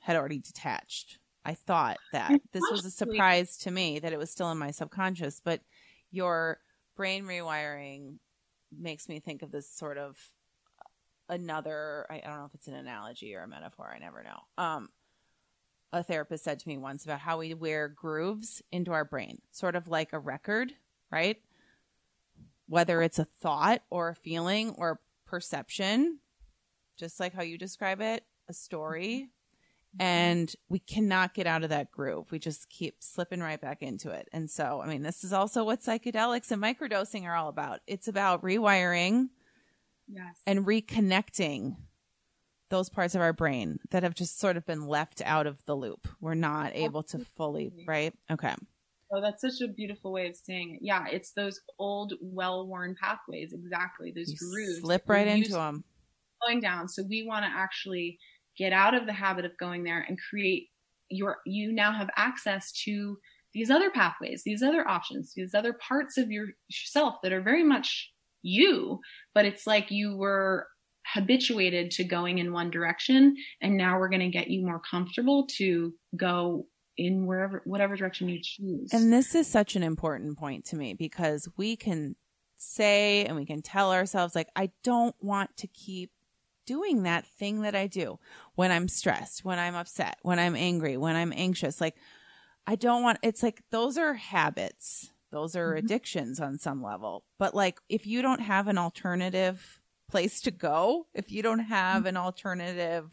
had already detached. I thought that this was a surprise to me that it was still in my subconscious, but your brain rewiring makes me think of this sort of another I, I don't know if it's an analogy or a metaphor, I never know. Um a therapist said to me once about how we wear grooves into our brain, sort of like a record, right? Whether it's a thought or a feeling or perception, just like how you describe it, a story. Mm-hmm. And we cannot get out of that groove. We just keep slipping right back into it. And so, I mean, this is also what psychedelics and microdosing are all about. It's about rewiring Yes. and reconnecting those parts of our brain that have just sort of been left out of the loop. We're not able to fully, right? Okay. Oh, that's such a beautiful way of saying it. Yeah, it's those old, well-worn pathways. Exactly, those You grooves. slip right into them. Going down. So we want to actually get out of the habit of going there and create your. You now have access to these other pathways, these other options, these other parts of yourself that are very much you, but it's like you were habituated to going in one direction, and now we're going to get you more comfortable to go in wherever, whatever direction you choose. And this is such an important point to me because we can say and we can tell ourselves, like, I don't want to keep doing that thing that I do when I'm stressed, when I'm upset, when I'm angry, when I'm anxious. Like, I don't want, it's like those are habits, those are Mhm. addictions on some level. But like, if you don't have an alternative place to go, if you don't have an alternative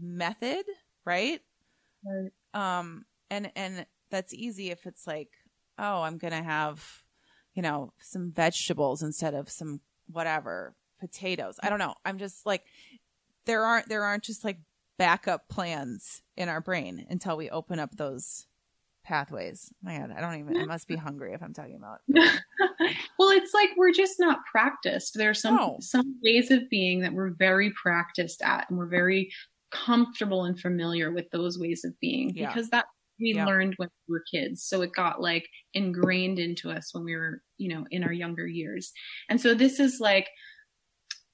method, right? Right. um and and that's easy if it's like oh i'm gonna have you know some vegetables instead of some whatever potatoes i don't know i'm just like there aren't there aren't just like backup plans in our brain until we open up those pathways my god i don't even i must be hungry if i'm talking about <laughs> well, it's like we're just not practiced. There are some No. some ways of being that we're very practiced at, and we're very comfortable and familiar with those ways of being Yeah. because that we Yeah. learned when we were kids. So it got like ingrained into us when we were, you know, in our younger years. And so this is like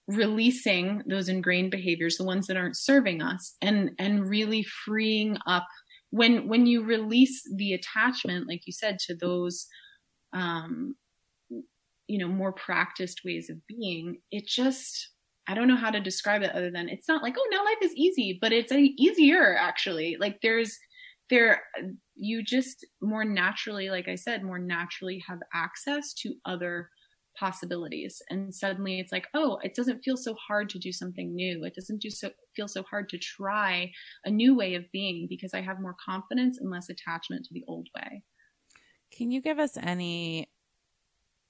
releasing those ingrained behaviors, the ones that aren't serving us, and and really freeing up when when you release the attachment, like you said, to those um you know more practiced ways of being it just i don't know how to describe it other than it's not like oh now life is easy but it's easier actually. Like there's there you just more naturally like i said more naturally have access to other possibilities. And suddenly it's like oh it doesn't feel so hard to do something new. It doesn't do so feel so hard to try a new way of being because i have more confidence and less attachment to the old way. Can you give us any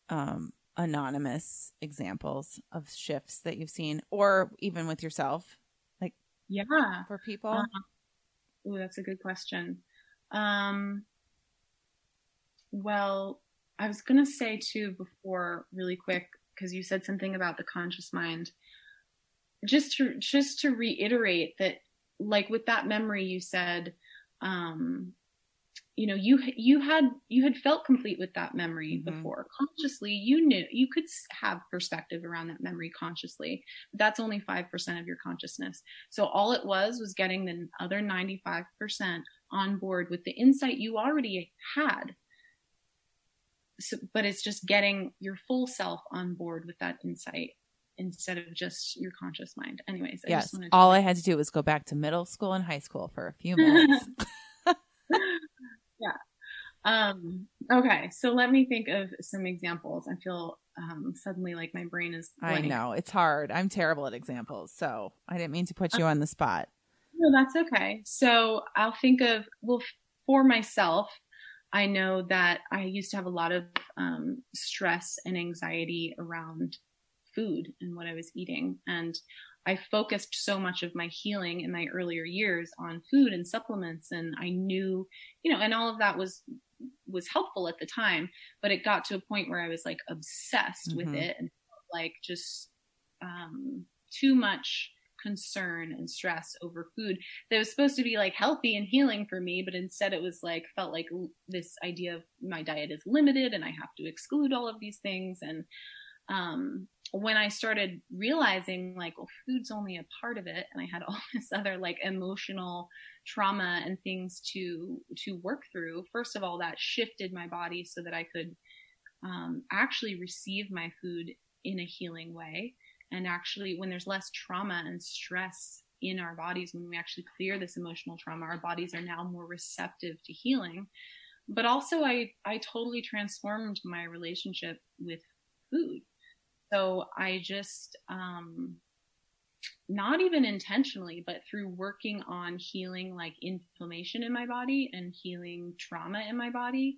um anonymous examples of shifts that you've seen or even with yourself? Like, yeah. for people? Uh, Oh, that's a good question. Um, well, I was going to say too before, really quick, because you said something about the conscious mind. Just to just to reiterate that, like with that memory, you said, um, you know, you you had you had felt complete with that memory Mhm. before. Consciously, you knew you could have perspective around that memory consciously. But That's only five percent of your consciousness. So all it was was getting the other 95% on board with the insight you already had. So, but it's just getting your full self on board with that insight instead of just your conscious mind. Anyways, I yes just wanted to all i had to do was go back to middle school and high school for a few <laughs> minutes <laughs> Um, okay, so let me think of some examples. I feel um, suddenly like my brain is. i blank. know it's hard i'm terrible at examples so i didn't mean to put you on the spot No, that's okay. So I'll think of, well, for myself, I know that I used to have a lot of um, stress and anxiety around food and what I was eating. And I focused so much of my healing in my earlier years on food and supplements. And I knew, you know, and all of that was was helpful at the time but it got to a point where i was like obsessed with Mhm. it and like just um too much concern and stress over food that was supposed to be like healthy and healing for me but instead it was like felt like this idea of my diet is limited and i have to exclude all of these things and um when i started realizing like well food's only a part of it and i had <laughs> all this other like emotional trauma and things to to work through first of all that shifted my body so that i could um, actually receive my food in a healing way. And actually, when there's less trauma and stress in our bodies, when we actually clear this emotional trauma, our bodies are now more receptive to healing. But also, I, I totally transformed my relationship with food. So I just, um, not even intentionally, but through working on healing like inflammation in my body and healing trauma in my body,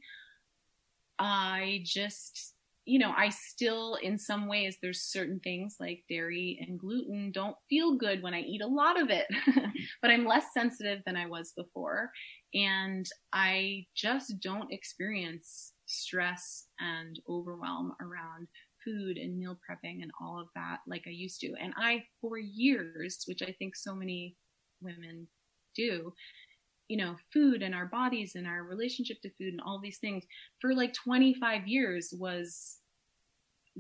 I just, you know, I still, in some ways, there's certain things like dairy and gluten don't feel good when I eat a lot of it, <laughs> but I'm less sensitive than I was before. And I just don't experience stress and overwhelm around food and meal prepping and all of that like I used to. And I, for years, which I think so many women do, you know, food and our bodies and our relationship to food and all these things for like 25 years was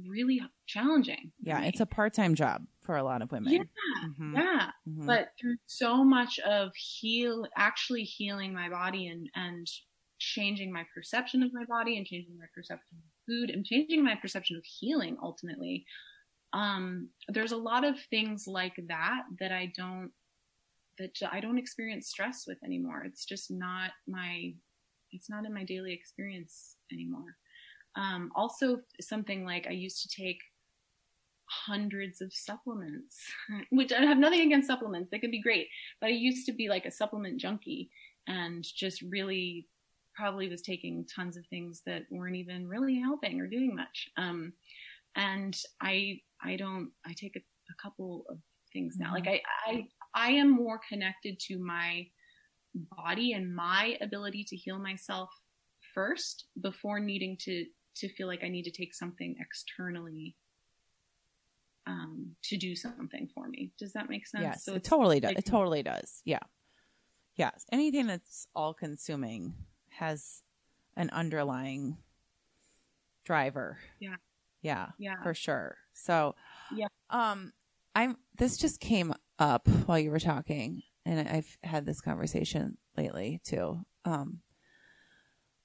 really challenging. Yeah, it's a part-time job for a lot of women. Yeah. Mm-hmm. Yeah. Mm-hmm. But through so much of heal actually healing my body and and changing my perception of my body and changing my perception of food and changing my perception of healing ultimately um, there's a lot of things like that that i don't that i don't experience stress with anymore it's just not my it's not in my daily experience anymore um, also something like i used to take hundreds of supplements <laughs> which i have nothing against supplements they can be great but i used to be like a supplement junkie and just really probably was taking tons of things that weren't even really helping or doing much. Um, and I, I don't, I take a, a couple of things now. Mm-hmm. Like I, I, I am more connected to my body and my ability to heal myself first before needing to, to feel like I need to take something externally um, to do something for me. Does that make sense? Yes, so it totally does. Like, it totally does. Yeah. Yes. Anything that's all consuming has an underlying driver. Yeah. Yeah. Yeah. For sure. So, yeah. Um, I'm, this just came up while you were talking and I've had this conversation lately too. Um,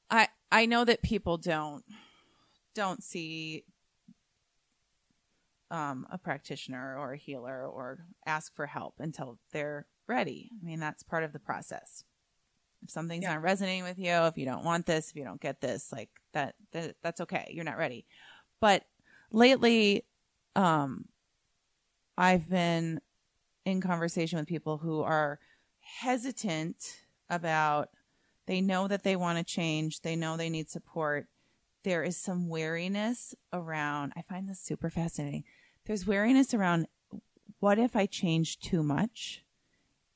I, I know that people don't, don't see, um, a practitioner or a healer or ask for help until they're ready. I mean, that's part of the process if something's yeah. not resonating with you, if you don't want this, if you don't get this, like that, that that's okay. You're not ready. But lately, um, I've been in conversation with people who are hesitant about they know that they want to change, they know they need support. There is some wariness around, I find this super fascinating. There's wariness around what if I change too much?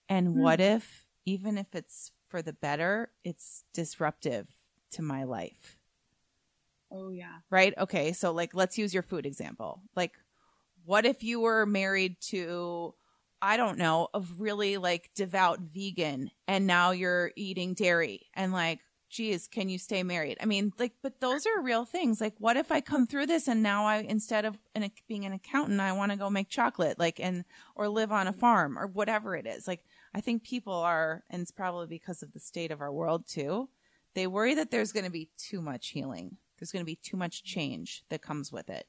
And mm-hmm. what if, even if it's for the better, it's disruptive to my life. Oh, yeah. Right? Okay. So, like, let's use your food example. Like, what if you were married to, I don't know, of really like devout vegan and now you're eating dairy and like, geez, can you stay married? I mean, like, but those are real things. Like, what if I come through this and now I, instead of an, being an accountant, I want to go make chocolate, like, and, or live on a farm or whatever it is. Like, I think people are, and it's probably because of the state of our world too, they worry that there's going to be too much healing. There's going to be too much change that comes with it.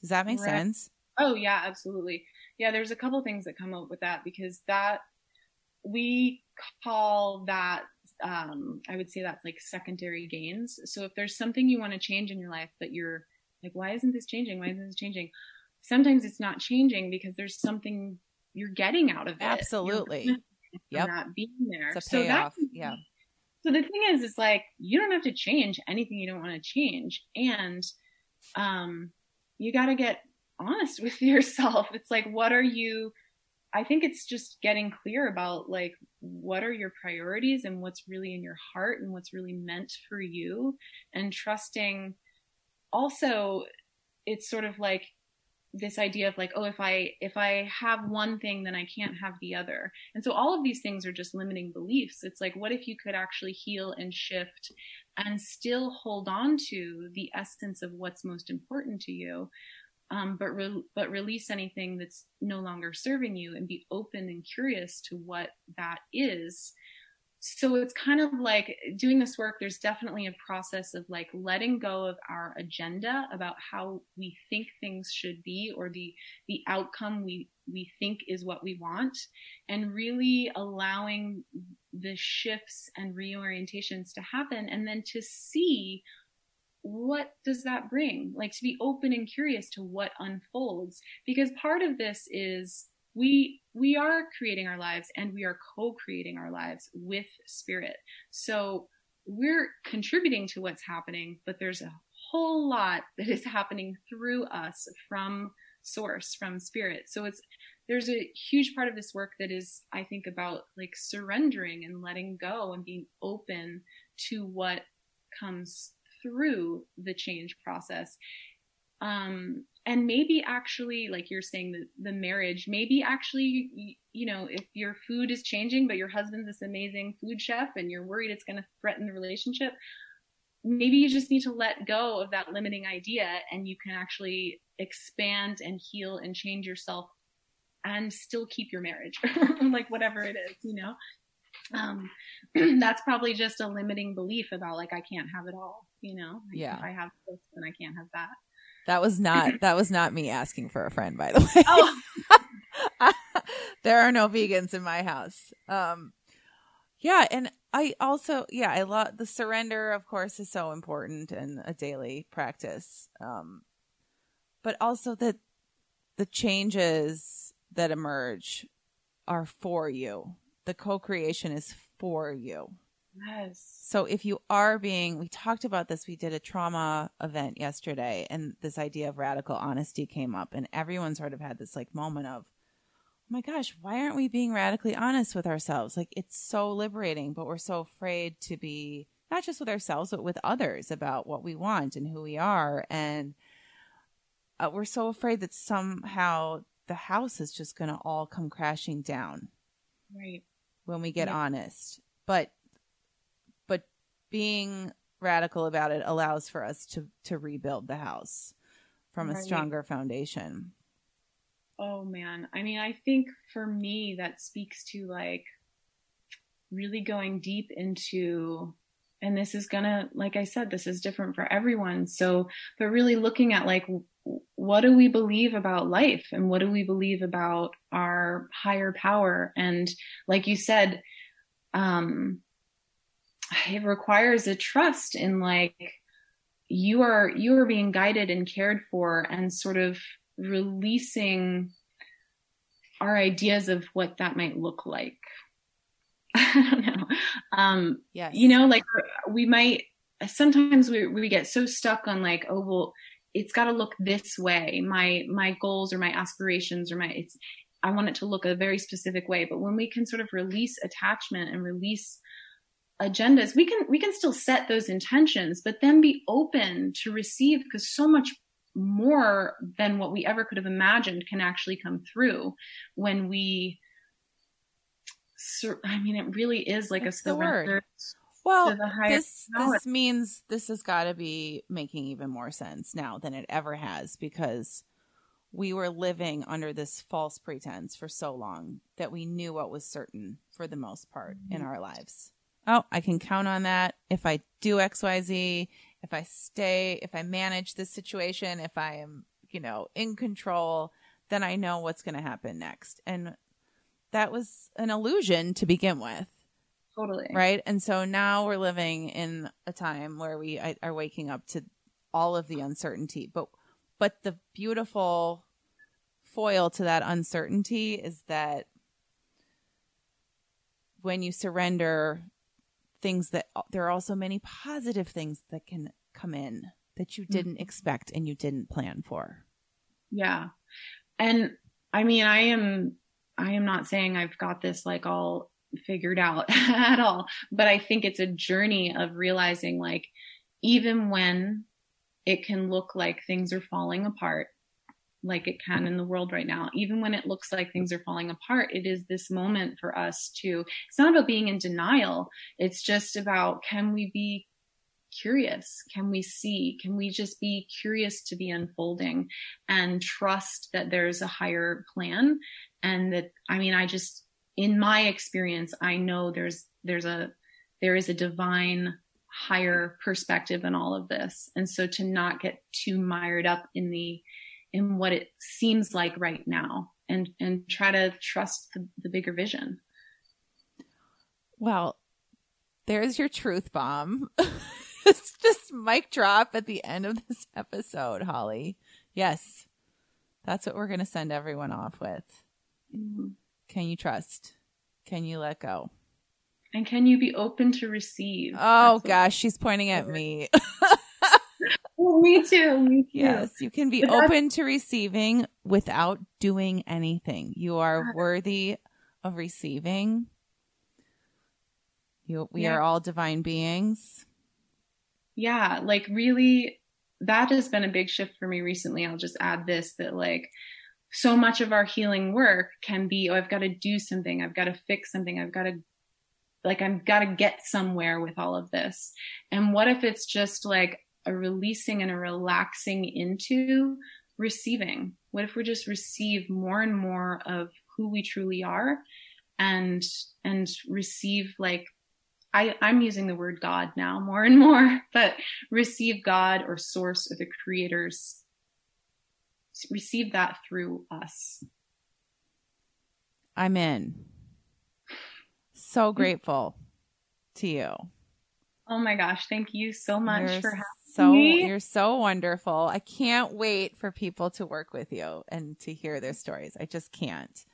Does that make right. sense? Oh, yeah, absolutely. Yeah, there's a couple things that come up with that because that we call that um, I would say that's like secondary gains. So if there's something you want to change in your life, but you're like, why isn't this changing? Why isn't this changing? Sometimes it's not changing because there's something you're getting out of it. Absolutely yep. not being there. It's a payoff. So yeah. So the thing is, it's like you don't have to change anything you don't want to change, and um, you got to get honest with <laughs> yourself. It's like, what are you? I think it's just getting clear about like what are your priorities and what's really in your heart and what's really meant for you, and trusting. Also, it's sort of like this idea of like oh if i if i have one thing then i can't have the other and so all of these things are just limiting beliefs it's like what if you could actually heal and shift and still hold on to the essence of what's most important to you um, but re- but release anything that's no longer serving you and be open and curious to what that is. So it's kind of like doing this work there's definitely a process of like letting go of our agenda about how we think things should be or the the outcome we we think is what we want and really allowing the shifts and reorientations to happen and then to see what does that bring? Like to be open and curious to what unfolds. Because part of this is we we are creating our lives and we are co-creating our lives with spirit. So we're contributing to what's happening but there's a whole lot that is happening through us from source from spirit. So it's there's a huge part of this work that is i think about like surrendering and letting go and being open to what comes through the change process. Um and maybe actually like you're saying the, the marriage maybe actually you, know if your food is changing but your husband's this amazing food chef and you're worried it's going to threaten the relationship maybe you just need to let go of that limiting idea and you can actually expand and heal and change yourself and still keep your marriage <laughs> like whatever it is you know? Um <clears throat> that's probably just a limiting belief about like i can't have it all you know yeah if i have this and i can't have that that was not <laughs> that was not me asking for a friend, by the way. Oh. <laughs> there are no vegans in my house. Um, yeah, and I also yeah I love the surrender. Of course, is so important and a daily practice. Um, but also that the changes that emerge are for you. The co-creation is for you. Yes. So if you are being, we talked about this, we did a trauma event yesterday, and this idea of radical honesty came up, and everyone sort of had this like moment of, oh my gosh, why aren't we being radically honest with ourselves? Like it's so liberating, but we're so afraid to be not just with ourselves, but with others about what we want and who we are. And uh, we're so afraid that somehow the house is just going to all come crashing down. Right. When we get honest. But being radical about it allows for us to to rebuild the house from a stronger foundation. Oh man. I mean, I think for me that speaks to like really going deep into and this is going to like I said this is different for everyone. So, but really looking at like what do we believe about life and what do we believe about our higher power and like you said um it requires a trust in like you are you are being guided and cared for and sort of releasing our ideas of what that might look like. <laughs> I don't know. Um yeah you know like we might sometimes we we get so stuck on like oh well it's got to look this way. My my goals or my aspirations or my it's i want it to look a very specific way. But when we can sort of release attachment and release agendas we can we can still set those intentions but then be open to receive because so much more than what we ever could have imagined can actually come through when we i mean it really is like That's a surrender well this this means this has got to be making even more sense now than it ever has because we were living under this false pretense for so long that we knew what was certain for the most part mm-hmm. in our lives oh, I can count on that. If I do XYZ, if I stay, if I manage this situation, if I am, you know, in control, then I know what's going to happen next. And that was an illusion to begin with. Totally. Right. And so now we're living in a time where we are waking up to all of the uncertainty. But, but the beautiful foil to that uncertainty is that when you surrender things that there are also many positive things that can come in that you didn't mm-hmm. expect and you didn't plan for. Yeah. And I mean, I am, I am not saying I've got this like all figured out <laughs> at all, but I think it's a journey of realizing like, even when it can look like things are falling apart, like it can in the world right now. Even when it looks like things are falling apart, it is this moment for us to, it's not about being in denial. It's just about can we be curious? Can we see? Can we just be curious to the unfolding and trust that there's a higher plan? And that, I mean, I just, in my experience, I know there's there's a there is a divine higher perspective in all of this. And so to not get too mired up in the in what it seems like right now and and try to trust the, the bigger vision. Well, there's your truth bomb. <laughs> it's just mic drop at the end of this episode, Holly. Yes. That's what we're going to send everyone off with. Mm-hmm. Can you trust? Can you let go? And can you be open to receive? Oh That's gosh, she's pointing at me. <laughs> well, me too. Me too. Yes, you can be open to receiving without doing anything. You are uh-huh. worthy of receiving. You, we yeah. are all divine beings. Yeah, like really, that has been a big shift for me recently. I'll just add this that like so much of our healing work can be, oh, I've got to do something. I've got to fix something. I've got to, like, I've got to get somewhere with all of this. And what if it's just like a releasing and a relaxing into receiving? What if we just receive more and more of who we truly are and, and receive like, I, I'm using the word God now more and more, <laughs> but receive God or source or the creator's receive that through us. I'm in. So grateful to you. Oh my gosh, thank you so much you're for having so. You're so wonderful. I can't wait for people to work with you and to hear their stories. I just can't.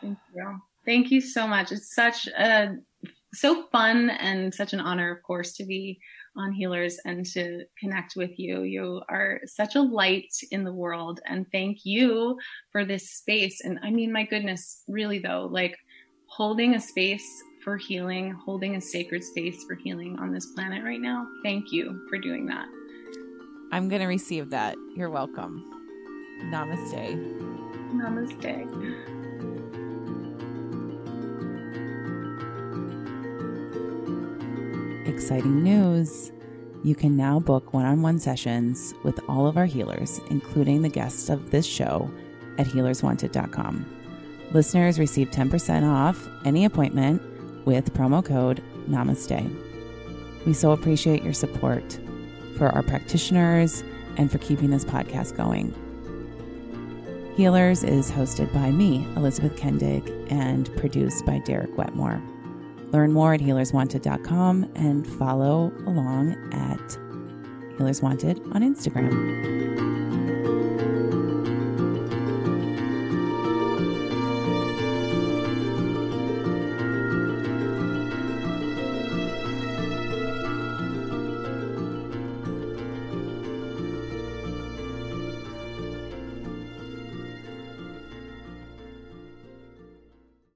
Thank you. Thank you so much. It's such a so fun and such an honor, of course, to be on Healers and to connect with you. You are such a light in the world. And thank you for this space. And I mean, my goodness, really though, like holding a space for healing, holding a sacred space for healing on this planet right now. Thank you for doing that. I'm going to receive that. You're welcome. Namaste. Namaste. exciting news! You can now book one on one sessions with all of our healers, including the guests of this show, at healerswanted.com. Listeners receive 10% off any appointment with promo code NAMASTE. We so appreciate your support for our practitioners and for keeping this podcast going. Healers is hosted by me, Elizabeth Kendig, and produced by Derek Wetmore. Learn more at healerswanted.com and follow along at Healers Wanted on Instagram.